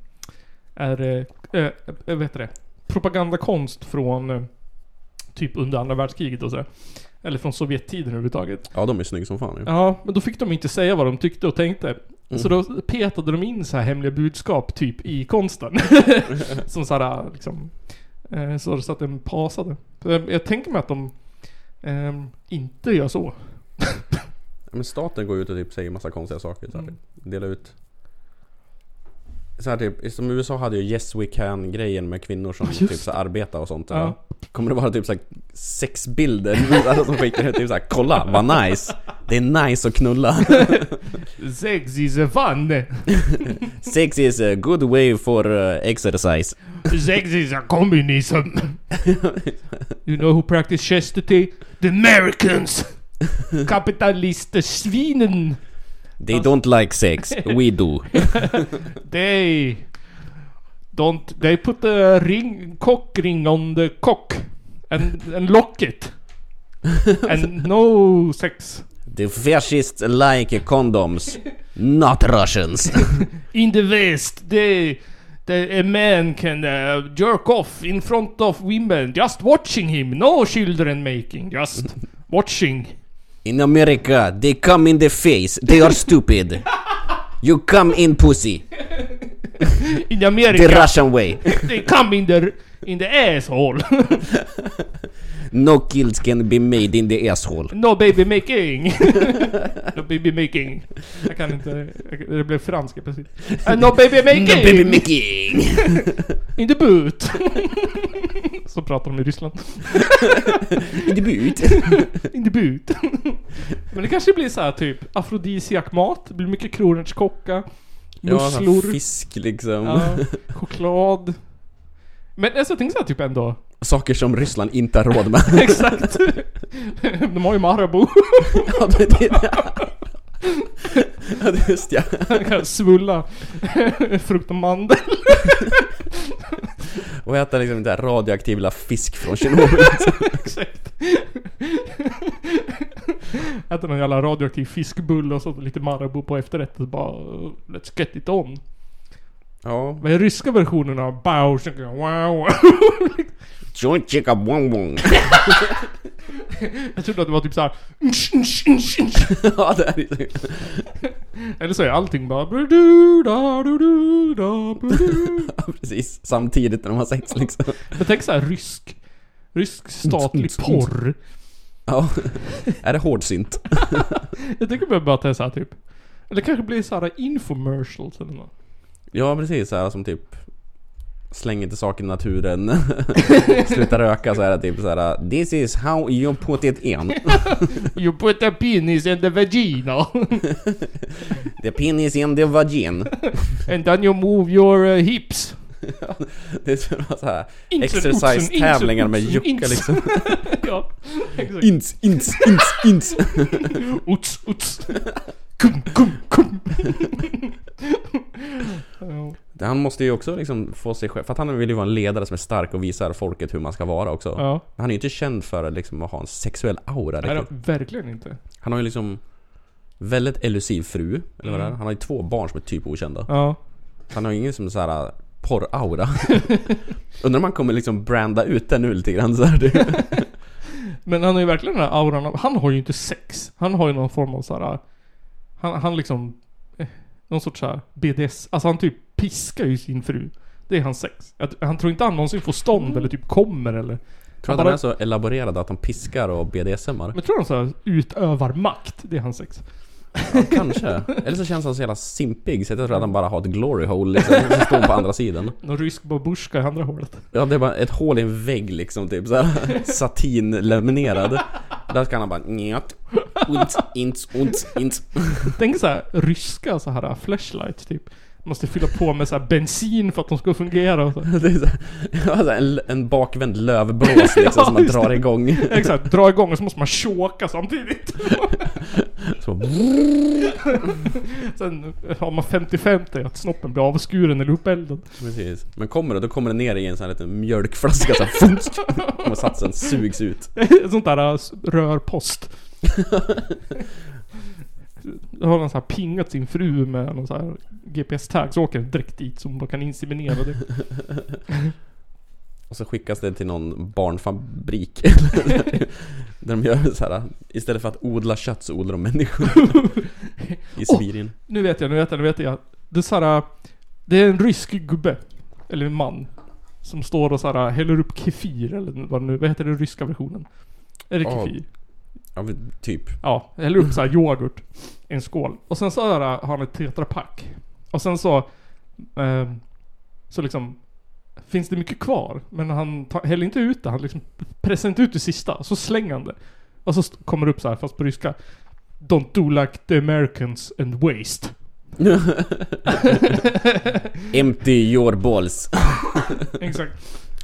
Är... eh, Jag vet det. Propagandakonst från... eh, Typ under andra världskriget och sådär. Eller från Sovjettiden överhuvudtaget. Ja, de är snygga som fan ju. Ja, men då fick de inte säga vad de tyckte och tänkte. Så då petade de in så här hemliga budskap typ i konsten. Som såhär liksom... Eh, så, att den pasade. Så Jag, jag tänker mig att de ehm, inte gör så. Men staten går ut och typ säger massa konstiga saker. Så här, Mm. Delar ut... Så här, typ, som USA hade ju Yes We Can grejen med kvinnor som Just typ så arbetar och sånt. Ja. Kommer det vara typ så här, sexbilder alltså, som skickar ut typ så här, kolla vad nice. Det är nice att knulla. Sex is a fun! Sex is a good way for uh, exercise. Sex is a communism! you know who practice chastity? The Americans! Kapitalister-svinen! They don't like sex, we do. they don't. They put a ring, cock ring on the cock and and lock it, and no sex. The fascists like condoms, not Russians. In the West, they. The, a man can uh, jerk off in front of women just watching him. No children making, just watching. In America, they come in the face. They are stupid. You come in pussy. In America, The Russian way. they come in the in the asshole. No kills can be made in the asshole. no baby making. no baby making. Jag kan inte. Det blev franska precis. Uh, no baby making. No baby making. in the boot. Så pratar de i Ryssland. In the boot. in the boot. Men det kanske blir så här typ afrodisiakmat. Det blir mycket kronärtskocka. Ja, Musslor. fisk liksom. Ja, choklad. Men alltså, jag tänker såhär typ ändå. Saker som Ryssland inte har råd med. Exakt. De har ju Marabou. ja, det, det, ja, just ja. Svulla. Frukt och mandel. Och äta liksom den där radioaktiva fisk från Tjernobyl. Exakt. Äta någon jävla radioaktiv fiskbulle och så lite Marabou på efterrätt och bara Let's get it on. Ja. Är ryska versionen av chicka, wow? Joint chicka bong bong. Jag trodde att det var typ såhär ja, det är det. Eller så är allting bara precis. Samtidigt när de har sex liksom. Jag tänker såhär rysk Rysk statlig porr. Ja. Är det hårdsynt? Jag tänker bara att det är såhär typ Eller kanske blir såhär infomercials eller något. Ja, precis. Så här som typ Slänger inte saker i naturen Sluta röka så är det typ så här. This is how you put it in You put a penis in the vagina. The penis in the vagin And then you move your uh, hips. Det är så så här Insen, exercise tävlingar med ins. liksom ja, exakt. Ins, ins, ins, ins Uts, uts. Kum, kum, kum. Han måste ju också liksom få sig själv, för att han vill ju vara en ledare som är stark och visar folket hur man ska vara också. Ja. Han är ju inte känd för liksom att ha en sexuell aura Nej, riktigt. verkligen inte. Han har ju liksom väldigt elusiv fru, eller vad det är. Mm. Han har ju två barn som är typ okända. Ja. Han har ju ingen som så här porr-aura. Undrar om han kommer liksom branda ut den nu lite grann så här. Det- Men han har ju verkligen den här auran av, han har ju inte sex. Han har ju någon form av såhär, han, han liksom, eh, någon sorts såhär BDS, alltså han typ piskar ju sin fru. Det är hans sex. Att, han tror inte han någonsin får stånd eller typ kommer eller... Tror att han är så elaborerad att han piskar och BDSMar? Men tror han såhär utövar makt, det är hans sex. Ja, kanske. Eller så känns han så jävla simpig så jag tror att han bara har ett glory hole liksom, som står på andra sidan. Någon rysk babushka i andra hålet. Ja, det är bara ett hål i en vägg liksom, typ såhär satinlaminerad. Där kan han bara njöt, unt, int, unt, int. Tänk såhär ryska så här flashlights typ. Måste fylla på med så bensin för att de ska fungera och så. Det är så här, en, en bakvänd lövblås liksom Ja, som man drar det. igång. Exakt, dra igång och så måste man choka samtidigt. Så, Sen har man 50-50 att snoppen blir avskuren eller uppeldad. precis. Men kommer det, då kommer det ner i en sån här liten mjölkflaska så här, och satsen sugs ut. Sånt där äh, rörpost. Har han så här pingat sin fru med någon så här GPS-tag så åker den direkt dit så hon bara kan inseminera det. Och så skickas det till någon barnfabrik. Där de gör så här istället för att odla kött så odlar de människor. I Sibirien. Nu vet jag, nu vet jag, nu vet jag. Det är såhär, det är en rysk gubbe. Eller en man. Som står och såhär häller upp kefir eller vad nu, vad heter den ryska versionen? Är det kefir? Ja, men typ. Ja, häller upp såhär yoghurt i en skål. Och sen så har har han ett tetrapack. Och sen så... Eh, så liksom... Finns det mycket kvar, men han tar, häller inte ut det. Han liksom pressar inte ut det sista. Så slänger han det. Och så kommer det upp så här fast på ryska. Don't do like the Americans and waste. Empty your balls. Exakt.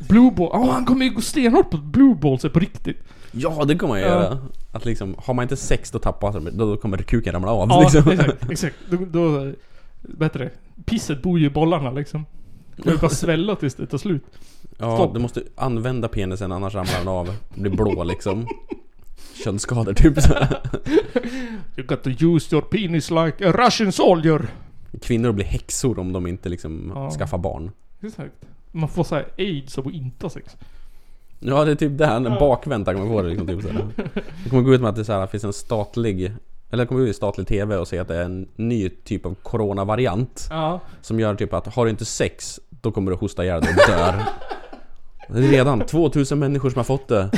Blue ball. Ja, han kommer ju gå stenhårt på blue balls på riktigt. Ja, det kommer man Ja. göra. Att liksom, har man inte sex då tappar då, då kommer kuken ramla av Ja, liksom. exakt. exakt. Då, då... Det? Pisset bor ju i bollarna liksom. Det bara svälla tills det tar slut. Ja, Stopp. du måste använda penisen annars ramlar den av. Blir blå liksom. Köldskador typ så. You got to use your penis like a Russian soldier. Kvinnor blir häxor om de inte liksom Ja. skaffar barn. Exakt. Man får såhär aids av att inte ha sex. Ja, det är typ det här, en Ja. bakvända kommer få det liksom typ så här. Det kommer gå ut med att det så här, finns en statlig eller kommer ut i statlig TV och säga att det är en ny typ av coronavariant. Ja. Som gör typ att har du inte sex, då kommer du hosta ihjäl dig och dör. Det är redan 2000 människor som har fått det.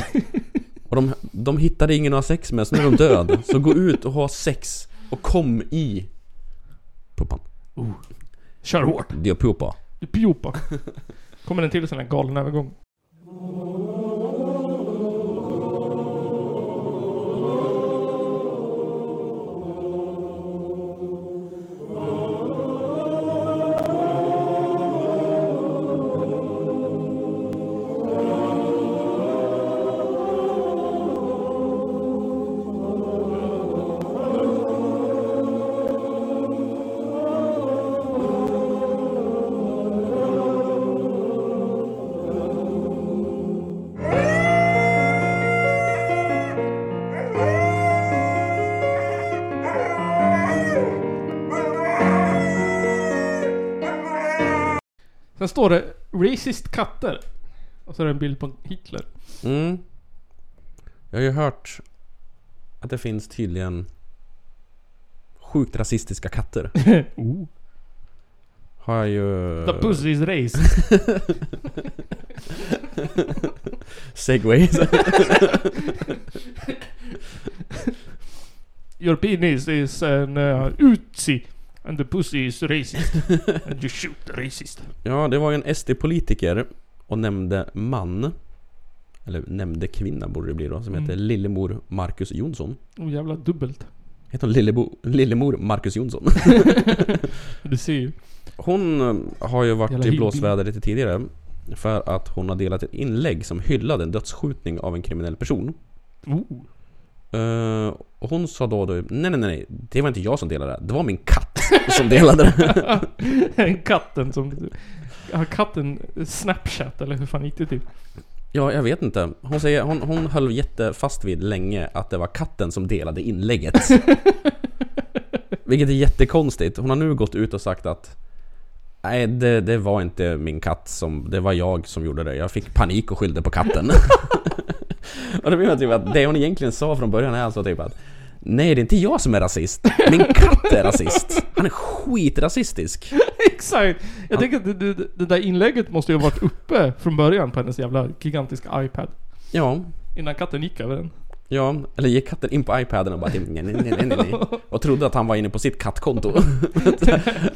Och de, de hittade ingen att ha sex med, så nu är de död. Så gå ut och ha sex och kom i puppan. Oh. Kör hårt. Det är pupa. Pjopa. Kommer en till sån här galen övergång. Sen står det 'Racist katter' Och så är det en bild på Hitler. Mm. Jag har ju hört att det finns tydligen sjukt rasistiska katter. oh. Har jag ju... The pussy is racist. Segway. Your penis is an uh, Uzi and the pussy is racist. and you shoot racist. Ja, det var ju en SD-politiker och nämnde man Eller nämnde kvinna borde det bli då, som Mm. heter Lillemor Marcus Jonsson Oh jävla dubbelt. Heter hon Lillebo, Lillemor Marcus Jonsson? Du ser ju. Hon eh, har ju varit Jävla i blåsväder lite tidigare För att hon har delat ett inlägg som hyllade en dödsskjutning av en kriminell person Oh. Och hon sa då, då nej nej nej, det var inte jag som delade det, det var min katt som delade det en katten som... Har katten Snapchat eller hur fan gick det till? Ja, jag vet inte. Hon, säger, hon, hon höll jättefast vid länge att det var katten som delade inlägget. Vilket är jättekonstigt. Hon har nu gått ut och sagt att Nej, det, det var inte min katt som... Det var jag som gjorde det. Jag fick panik och skyllde på katten. och då menar jag typ att det hon egentligen sa från början är alltså typ att Nej, det är inte jag som är rasist. Min katt är rasist. Han är skitrasistisk. Exakt! Jag tänker att det, det, det där inlägget måste ju ha varit uppe från början på hennes jävla gigantiska iPad. Ja. Innan katten gick över den. Ja, eller gick katten in på iPaden och bara nej, nej, nej, nej, nej. Och trodde att han var inne på sitt kattkonto.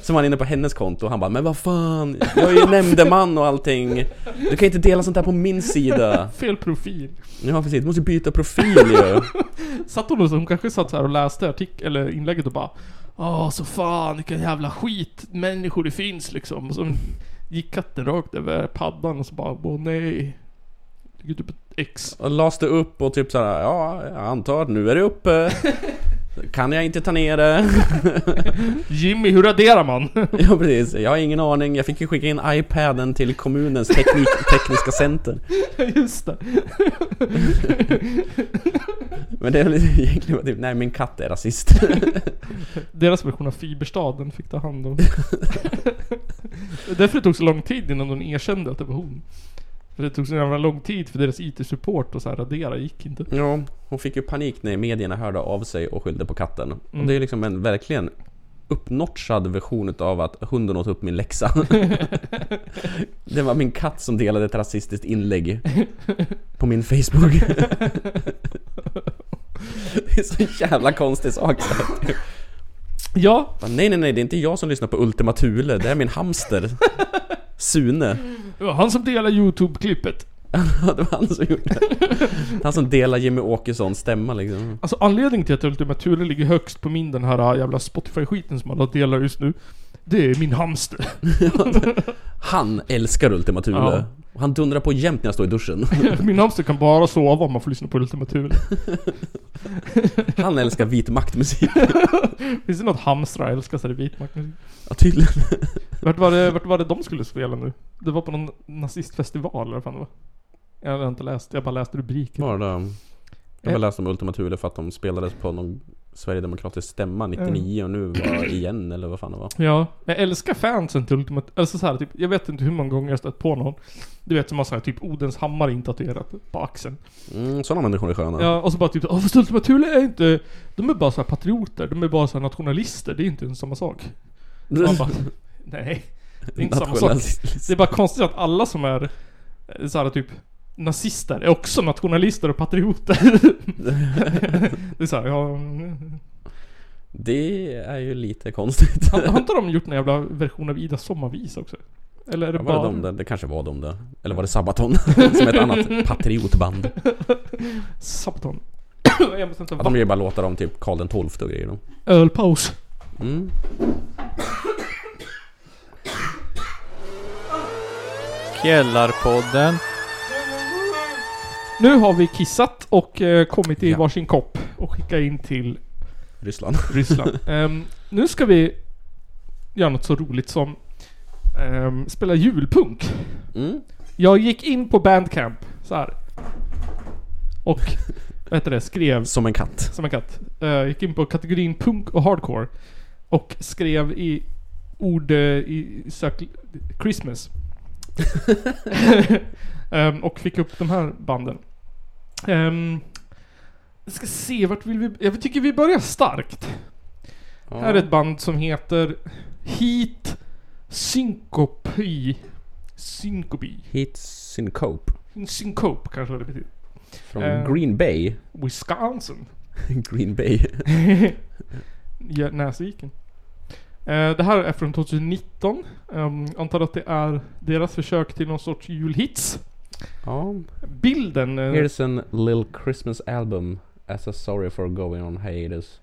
Så var han inne på hennes konto och han bara Men vad fan, jag är ju nämndeman och allting. Du kan inte dela sånt här på min sida. Fel profil. Ja precis, du måste byta profil ju. Satt hon och så, hon kanske satt så här och läste artik eller inlägget och bara Åh så fan vilken jävla skit människor det finns liksom. Och så gick katten rakt över paddan och så bara åh nej. Ligger typ ett X. Och las det upp och typ såhär, ja jag antar att nu är det uppe. Kan jag inte ta ner det? Jimmy, hur raderar man? ja precis, jag har ingen aning. Jag fick ju skicka in iPaden till kommunens teknik, tekniska center. Just det. Men det är väl egentligen typ, nej min katt är rasist. Deras version av Fiberstaden fick ta hand om. Därför det tog så lång tid innan de erkände att det var hon. För det tog så jävla lång tid för deras IT-support och så här radera gick inte. Ja, hon fick ju panik när medierna hörde av sig och skyllde på katten. Och Mm. det är liksom en verkligen uppnotchad version av att hunden åt upp min läxa. det var min katt som delade ett rasistiskt inlägg på min Facebook. det är så jävla konstig sak. Ja. Nej, nej, nej, det är inte jag som lyssnar på Ultima Thule. Det är min hamster. Sune. Det var han som delade YouTube-klippet. Ja, det var han som gjorde det. Han som delar Jimmy Åkessons stämma liksom. Alltså anledningen till att Ultima Thule ligger högst på min den här jävla Spotify-skiten som alla delar just nu. Det är min hamster. Han älskar Ultima Thule. Ja. Och Han dundrar på jämt när jag står i duschen. min hamster kan bara sova om man får lyssna på Ultima Thule. Han älskar vit maktmusik. Finns det något hamstrar älskar så är det vitmaktmusik. Ja, tydligen. Vart var, det, vart var det de skulle spela nu? Det var på någon nazistfestival eller vad fan det var? Jag har inte läst, jag bara läste rubriken. Var det? Jag har läst om Ultima Thule för att de spelades på någon Sverigedemokratisk stämma 99 och nu var igen eller vad fan det var. Ja, jag älskar fansen till Ultimate... Alltså så här, typ, jag vet inte hur många gånger jag stött på någon. Du vet som har så här, typ Odens hammare intatuerat på axeln. Mm, sådana människor är sköna. Ja, och så bara typ Åh fast Ultimate Thule är inte... De är bara så här patrioter, de är bara så här nationalister, det är inte ens samma sak. Man bara, nej. Det är inte samma sak. Det är bara konstigt att alla som är eh, så här, typ nazister är också nationalister och patrioter. det är såhär, ja... mm. Det är ju lite konstigt. Har har inte de gjort en jävla version av Ida sommarvisa också? Eller är det Ja, bara... var det de där? Det kanske var de där. Eller var det Sabaton? som ett annat patriotband. Sabaton. jag måste inte Ja, de gör ju bara låtar om typ Karl XII och grejer då. Ölpaus. Mm. Källarpodden. Nu har vi kissat och eh, kommit i Ja. varsin kopp och skickat in till Ryssland. Ryssland. Ehm, nu ska vi göra något så roligt som ehm, spela julpunk. Mm. Jag gick in på Bandcamp så här. Och vad heter det? Skrev... Som en katt. Som en katt. Uh, gick in på kategorin punk och hardcore. Och skrev i ord eh, i sök... Christmas. Ehm, och fick upp de här banden. Um, jag ska se, vart vill vi... Jag tycker vi börjar starkt. Ja. Här är ett band som heter Heat Syncope. Syncope. Heat Syncope. Syncope kanske det betyder. Från Eh, Green Bay. Wisconsin. Green Bay. ja, Näsviken. Eh, det här är från 2019. Um, antar att det är deras försök till någon sorts julhits. Ja. Bilden... eh, Here's an little Christmas album as a sorry for going on hiatus.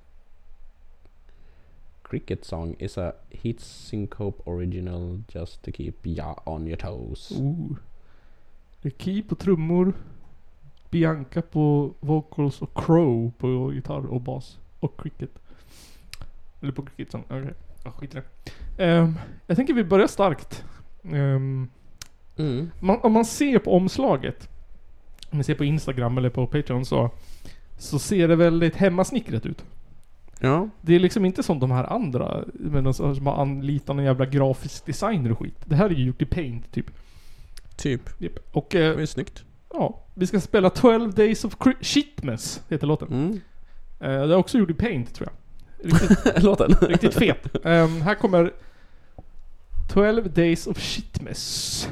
Cricket song is a heat syncope original just to keep ya on your toes. Ooh. Det är Key på trummor. Bianca på vocals och Crow på gitarr och bas. Och cricket. Eller på cricket sång. Okej. Ja, skit i det. Ehm, jag tänker vi börjar starkt. Ehm, Mm. man, om man ser på omslaget. Om man ser på Instagram eller på Patreon så. Så ser det väldigt hemmasnickrat ut. Ja. Det är liksom inte som de här andra. Men de som har anlitat någon jävla grafisk designer och skit. Det här är ju gjort i Paint typ. Typ. Japp. Och... Eh, Det är snyggt. Ja, vi ska spela 12 Days of Cri- Shitmas, heter låten. Mm. Eh, det är också gjort i Paint, tror jag. Riktigt, Låten. riktigt fet. Ehm, här kommer 12 Days of Shitmas.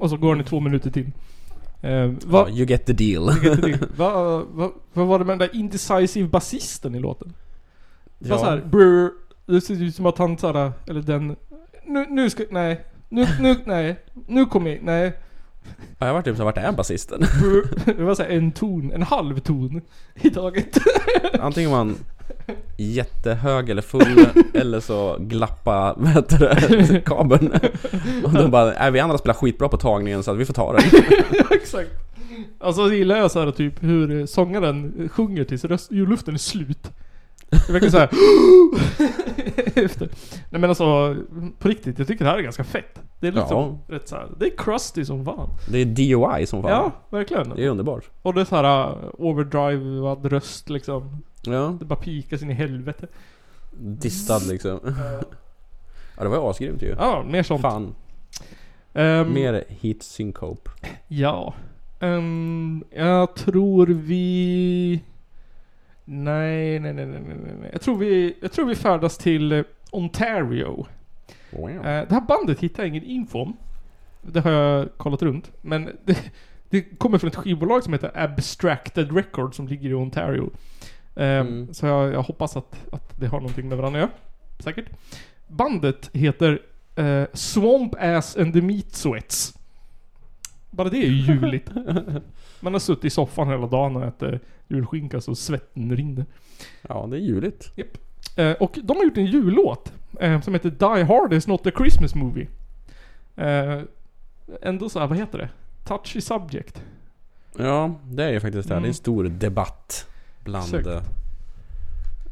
Och så går den i två minuter till. Eh, Ja, vad, you get the deal. vad, vad, vad var det med den där indecisive basisten i låten? Det var Ja. såhär, brr, det ser ut som att han såhär, eller den, nu, nu ska, nej, nu, nu, nej, nu kommer jag, nej. Ja, jag var typ så vart är basisten? Det var såhär en ton, en halv ton i taget. Antingen han jättehög eller full eller så glappa, vad heter det, kabeln. Och de bara, nej vi andra spelar skitbra på tagningen så att vi får ta den. Exakt. Alltså så gillar jag såhär typ hur sångaren sjunger tills röst, luften är slut. Det verkligen såhär Efter. Nej men alltså, på riktigt, jag tycker det här är ganska fett. Det är liksom rätt såhär, det är crusty som fan. Det är DOI som fan. Ja, verkligen. Det är underbart. Och det är såhär uh, overdrivad röst liksom. Ja. Det bara pikas in i helvete. Distad liksom. Ja det var ju asgrymt ju. Ja, mer sånt. Fan. Ehm, Mer heat syncope. Ja. Ehm, jag tror vi... Nej, nej, nej, nej, nej, nej, nej. Jag tror vi, jag tror vi färdas till eh, Ontario. Wow. Eh, det här bandet hittar jag ingen info om. Det har jag kollat runt. Men det, det kommer från ett skivbolag som heter Abstracted Records som ligger i Ontario. Eh, Mm. Så jag, jag hoppas att, att det har någonting med varandra att göra. Säkert. Bandet heter eh, Swamp Ass and the Meat Sweats. Bara det är ju juligt. Man har suttit i soffan hela dagen och ätit julskinka så svetten rinner. Ja det är juligt. Japp. Eh, och de har gjort en jullåt eh, som heter Die Hard is not a Christmas movie. Eh, ändå så här, vad heter det? Touchy subject. Ja det är ju faktiskt det. Det är Mm. en stor debatt bland Exakt. eh,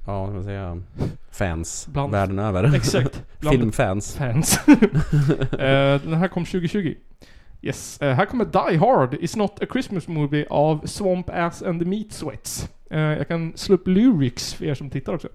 Ja, vad ska man säga? Fans Bland- världen över. Exakt. Filmfans. Fans. eh, den här kom 2020. Yes. Eh, här kommer Die Hard is not a Christmas movie av Swamp Ass and the Meat Sweats. Eh, jag kan slå upp lyrics för er som tittar också.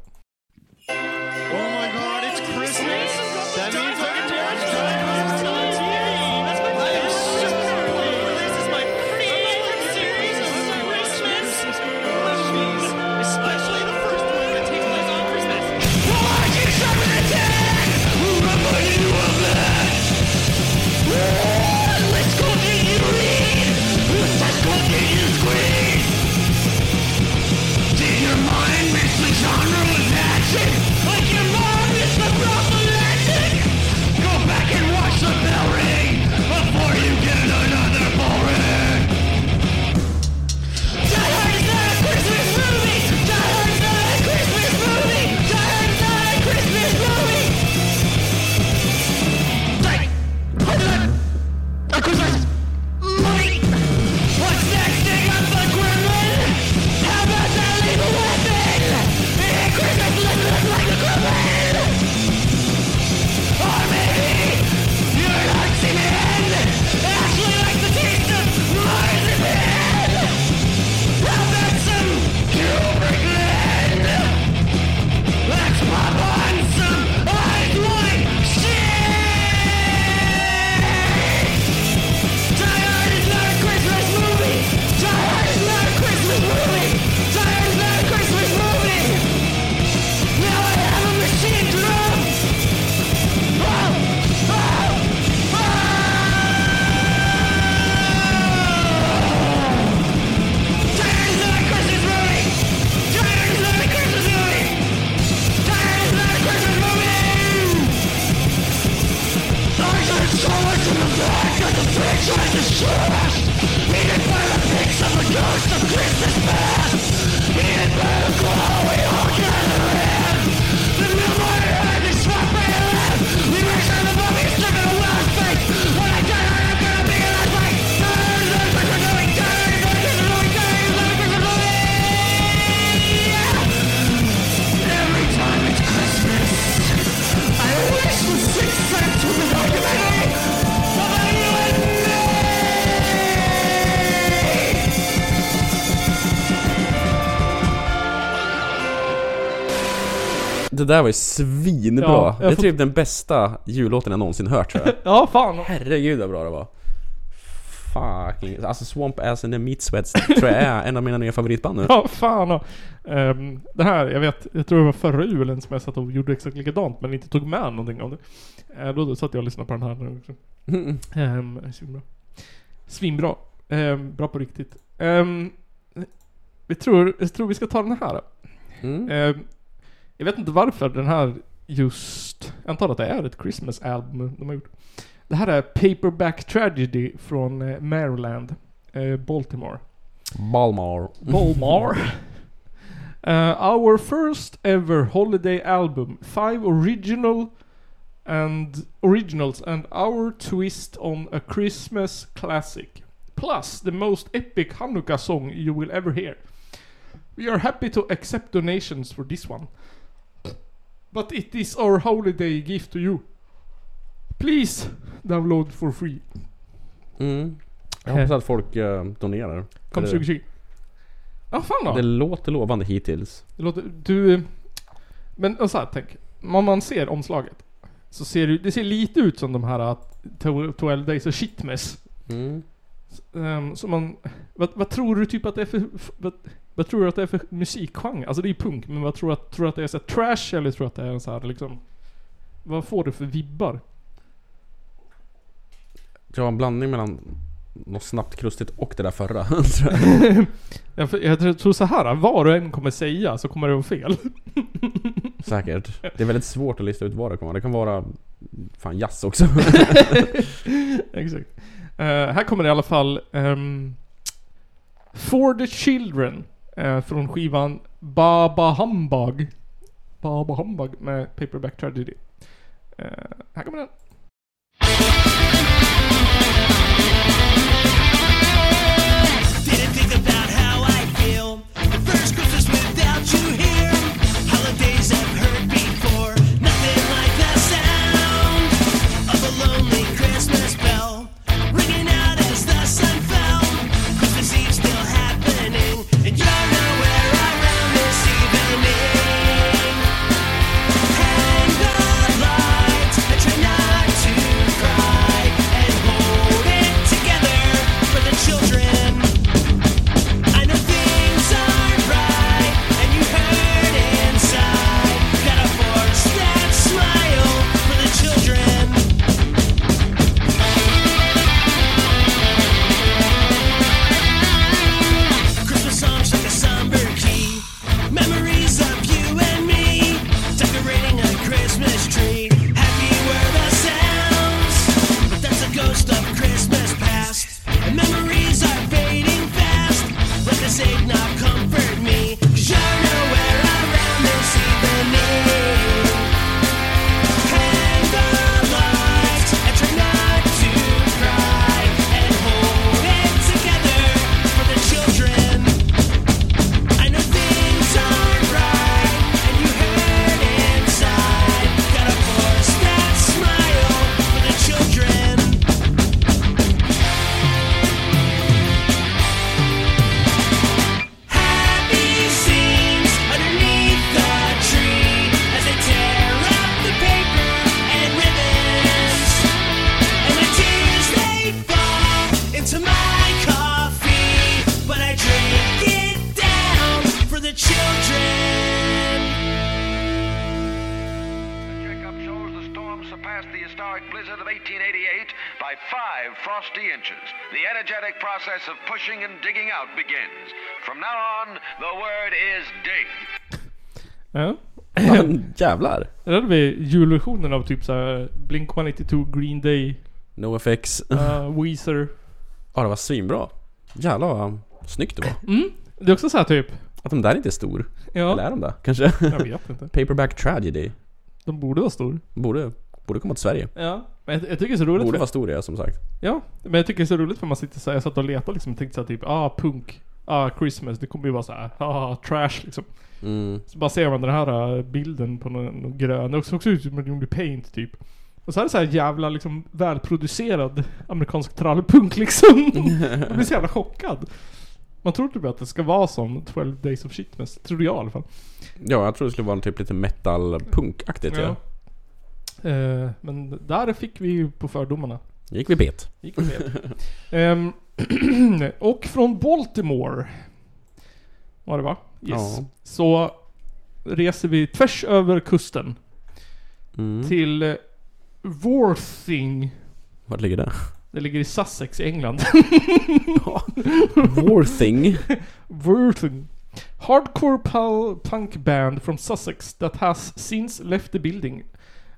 Det där var ju svinbra. Ja, det är typ den bästa jullåten jag någonsin hört tror jag. Ja, fan. Herregud vad bra det var. Fucking... Alltså Swamp Ass and the Meat Sweats tror jag är en av mina nya favoritband nu. Ja, fan och, ehm, Det här, jag vet, jag tror det var förra julen som jag satt och gjorde exakt likadant men inte tog med någonting av det. Uh, då, då satt jag och lyssnade på den här nu också. Mm. Ehm, det är så bra. Svinbra. Ehm, bra på riktigt. Ehm, vi tror, jag tror vi ska ta den här. Mm. Ehm, jag vet inte varför den här just... Jag antar att det är ett Christmas-album de har gjort. Det här är Paperback Tragedy från eh, Maryland, eh, Baltimore. Balmar. Balmar. Uh, our first ever holiday album. Five original and originals and our twist on a Christmas classic. Plus the most epic Hanukkah song you will ever hear. We are happy to accept donations for this one. But it is our holiday gift to you. Please download for free. Mm. Jag hoppas att folk eh, donerar. Kom För 2020. Ja, fan då. Det låter lovande hittills. Det låter, du... Men och så här, tänk. Om man ser omslaget. Så ser det, det ser lite ut som de här uh, to- 12 Days of Shitmess. Mm. Um, så man... Vad, vad tror du typ att det är för... f- Vad, vad tror du att det är för musikgenre? Alltså det är punk, men vad tror du att, tror du att det är så trash eller tror du att det är så här liksom... Vad får du för vibbar? Jag har en blandning mellan något snabbt krustigt och det där förra. jag. jag, tror- så här, vad du än kommer säga så kommer det vara fel. Säkert. Det är väldigt svårt att lista ut vad det kan vara. Det kan vara fan jazz också. Exakt. Eh, här kommer det i alla fall ehm, For the Children eh, från skivan Baba Humbug. Baba Humbug med Paperback Tragedy. Eh, här kommer den. Jävlar. Där hade vi julversionen av typ såhär Blink-182, Green Day, NoFX. uh, Weezer. Ja, det var svinbra. Jävlar vad snyggt det var. Mm. Det är också så här typ... Att de där inte är stor. Ja. Eller är de det? Kanske? Jag vet inte. Paperback Tragedy. De borde vara stor. Borde, borde komma till Sverige. Ja. Men jag, jag tycker det är så roligt Borde för- vara stor ja, som sagt. Ja, men jag tycker det är så roligt för man sitter såhär, jag satt och letade liksom och tänkte såhär typ, ah punk, ah Christmas, det kommer ju vara såhär, ah trash liksom. Mm. Så bara ser man den här äh, bilden på någon, någon grön, det såg också ut som en gjorde paint typ. Och så är det så här jävla liksom välproducerad amerikansk trallpunk liksom. Jag blir så jävla chockad. Man tror typ att det ska vara som 12 Days of Shitmess, trodde jag i alla fall. Ja, jag tror det skulle vara typ lite metal-punk-aktigt ja. Eh, men där fick vi ju på fördomarna. Gick vi bet. Gick vi bet. Ehm, och från Baltimore. Var det va? Yes. Ja. Så reser vi tvärs över kusten. Mm. Till eh, Worthing. Vart ligger det? Det ligger i Sussex i England. Worthing. Worthing. Hardcore pal- punk band from Sussex that has since left the building.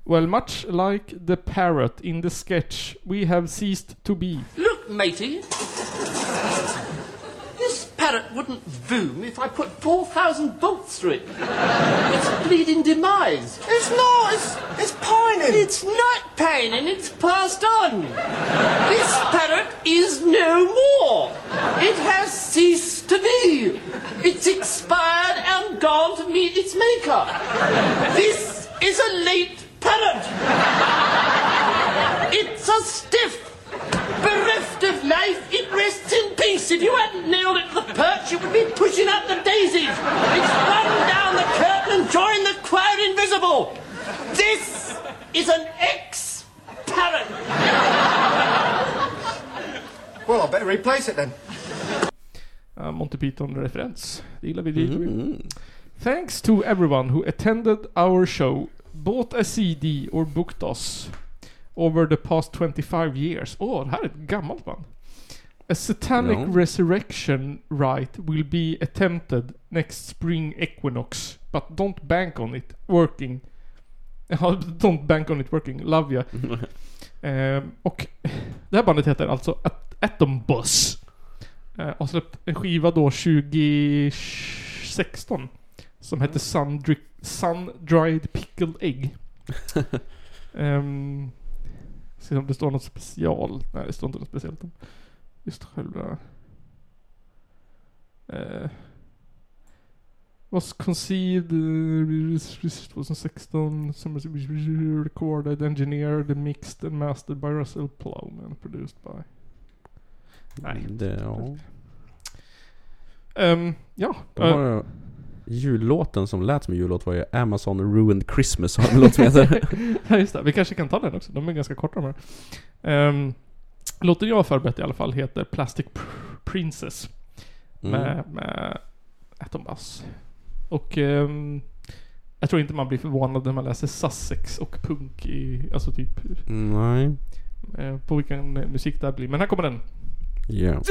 Well, much like the parrot in the sketch, we have ceased to be. Look, matey. Parrot wouldn't boom if I put 4,000 bolts through it. It's bleeding demise. It's not. It's, it's pining. It's not pining. It's passed on. This parrot is no more. It has ceased to be. It's expired and gone to meet its maker. This is a late parrot. It's a stiff Bereft of life, it rests in peace. If you hadn't nailed it to the perch, it would be pushing up the daisies. It's run down the curtain and joined the crowd invisible. This is an ex-parrot. Well, I better replace it then. Uh, Monty Python-referens. Det gillar vi, det gillar vi. Thanks to everyone who attended our show, bought a CD or booked us over the past 25 years. Åh, oh, det här är ett gammalt band. A satanic Ja. resurrection rite will be attempted next spring equinox, but don't bank on it working. Don't bank on it working. Love ya. Ehm, och det här bandet heter alltså At- Atom Bus. Uh, har släppt en skiva då 2016. Som heter Sun, Dri- Sun Dried Pickled Egg. um, se om det står något special. Nej, det står inte något speciellt om just själva... Uh, was conceived uh, 2016, some recorded, engineered, mixed and mastered by Russell Plowman, produced by... Nej. Det, ja. Ehm, ja. De har ju- jullåten som lät som en jullåt var ju Amazon Ruined Christmas har en låt som heter. ja, just det. Vi kanske kan ta den också. De är ganska korta de här. Um, låten jag har förberett i alla fall heter Plastic Pr- Princess. Mm. Med, med Atom Bus. Och ehm, jag tror inte man blir förvånad när man läser Sussex och punk i, alltså typ, Nej. eh, på vilken musik det här blir. Men här kommer den. Ja.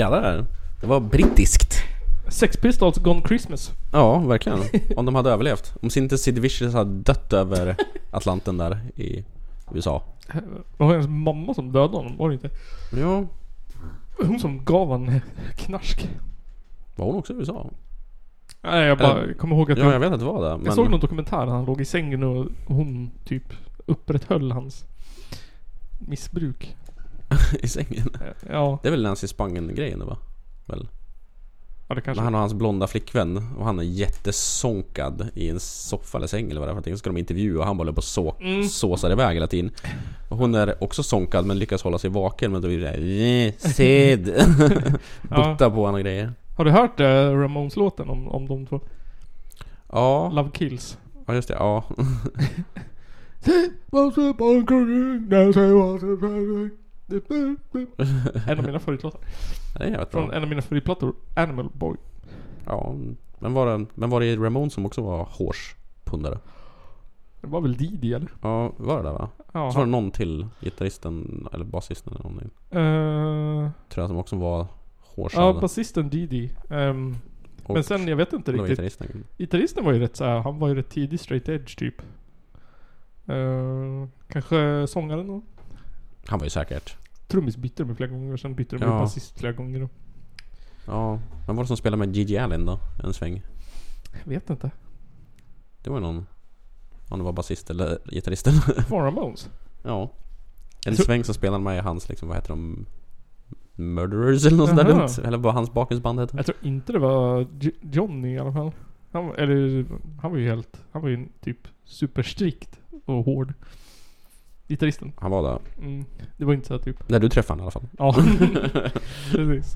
Jävlar. Det var brittiskt. Sex Pistols Gone Christmas. Ja, verkligen. Om de hade överlevt. Om inte Sid Vicious hade dött över Atlanten där i USA. Det var hennes mamma som dödade honom, var det inte? Ja. Hon som gav honom knarsk. Var hon också i USA? Nej jag bara Eller- kommer ihåg att Ja, jag vet att det var det. Jag Men... såg någon dokumentär när han låg i sängen och hon typ upprätthöll hans missbruk. I sängen? Ja. Det är väl Nancy Spangen-grejen va? Väl? Ja, det kanske Men han och hans blonda flickvän och han är jättesonkad i en soffa eller säng eller vad det är för. Så ska de intervjua och han bara håller på så, Mm. såsar iväg hela tiden. Och hon är också sonkad men lyckas hålla sig vaken men då blir det "Eh, Sid! Butta på honom och grejer. Har du hört uh, Ramones-låten om, om de två? Ja. Love Kills. Ja just det, ja. En av mina favoritlåtar. Det är jävligt bra. Från en av mina favoritplattor, Animal Boy. Ja, men var det, men var det Ramon som också var hårspundare? Det var väl Didi eller? Ja, var det där va? Ja, Så var det någon till, gitarristen eller basisten eller någonting. Eh, Tror jag som också var ja, basisten Didi. Ehm, Och men sen, jag vet inte det var riktigt. gitarristen. Gitarristen var ju rätt såhär, han var ju rätt tidig straight edge typ. Eh, kanske sångaren då? Han var ju säkert. Trummis bytte de flera gånger, sen bytte de Ja. basist flera gånger då. Ja, vem var det som spelade med Gigi Allen då? En sväng? Jag vet inte. Det var någon... Om det var basist eller gitarristen. Från Ramones? ja. En tror- sväng så spelade med i hans liksom, vad heter de? Murderers eller något sånt där dumt. Eller vad hans bakgrundsband heter. Jag tror inte det var J- Johnny i alla fall. Han, var- eller, han var ju helt, han var ju typ superstrikt och hård. Gitarristen. Han var där. Mm, det var inte så här typ. När du träffade honom i alla Ja, fall. precis.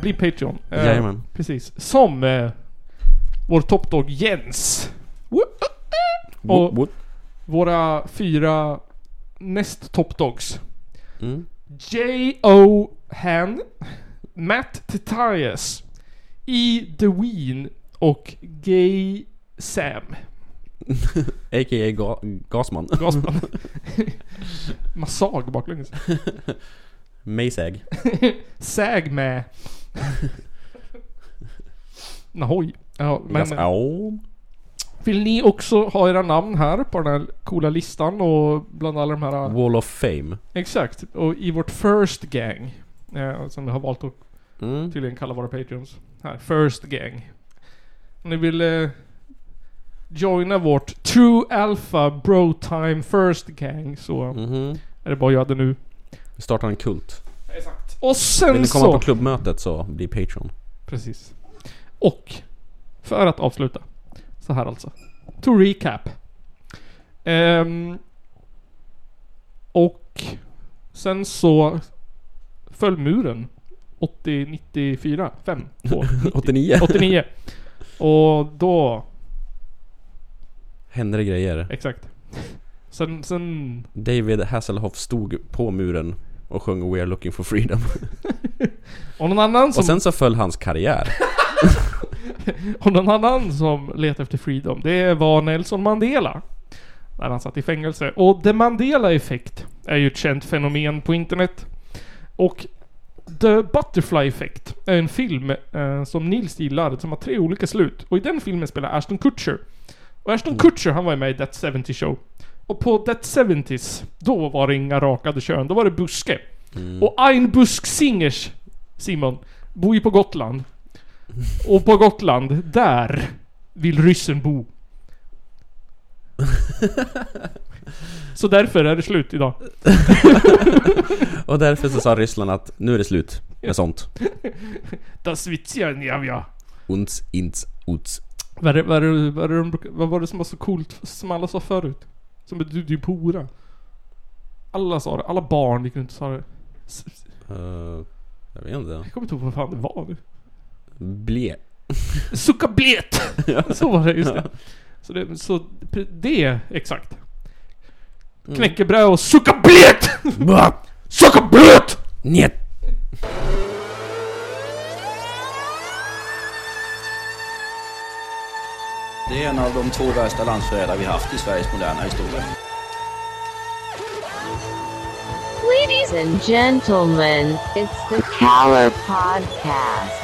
Bli Patreon. Eh, Jajamän. Precis. Som eh, vår toppdog Jens. Och Woop, woop. våra fyra näst toppdogs. Mm. J.O. Han, Matt Tetias, E. DeWeen och Gay Sam. A.k.a. Ga Gasman. Gasman. Massag baklänges. Maysäg. Säg med. Nahoj. Ja, men... Gas- ja. Vill ni också ha era namn här på den här coola listan och bland alla de här... Wall of Fame. Exakt. Och i vårt First Gang. Eh, som vi har valt att Mm. tydligen kalla våra Patreons. Här, First Gang. Om ni vill eh, joina vårt True Alpha Bro Time First Gang så Mhm. är det bara att göra det nu. Vi startar en kult. Exakt. Och sen Vill ni komma så... på klubbmötet så bli Patreon. Precis. Och för att avsluta. Så här alltså. To recap. Ehm, och sen så föll muren 80, 94, 5, 2, 90, 89. 89. Och då, Hände det grejer. exakt. Sen, sen, David Hasselhoff stod på muren och sjöng We are looking for freedom. och någon annan som... Och sen så föll hans karriär. Och någon annan som letar efter freedom, det var Nelson Mandela. När han satt i fängelse. Och The Mandela Effect är ju ett känt fenomen på internet. Och The Butterfly Effect är en film eh, som Nils gillar, som har tre olika slut. Och i den filmen spelar Ashton Kutcher. Och Ashton Kutcher, han var ju med i That 70 Show. Och på That 70s, då var det inga rakade kön, då var det buske. Och Ein Busk Singers, Simon, bor ju på Gotland. Och på Gotland, där vill ryssen bo. Så därför är det slut idag. och därför så sa Ryssland att nu är det slut med sånt. Das ja. Uns, ins, uts. Vad, vad, vad, vad var det som var så coolt som alla sa förut? Som betyder ju pora. Alla sa det, alla barn gick runt och sa det. Uh, jag vet inte. Jag kommer inte ihåg vad fan det var nu. Ble. Suckablet! så var det, just det. Så det, så det, exakt. Mm. Knäckebröd och suckablet! suckablet! Njet. Det är en av de två värsta landsförrädare vi haft i Sveriges moderna historia. Ladies and gentlemen, it's the Caller Podcast.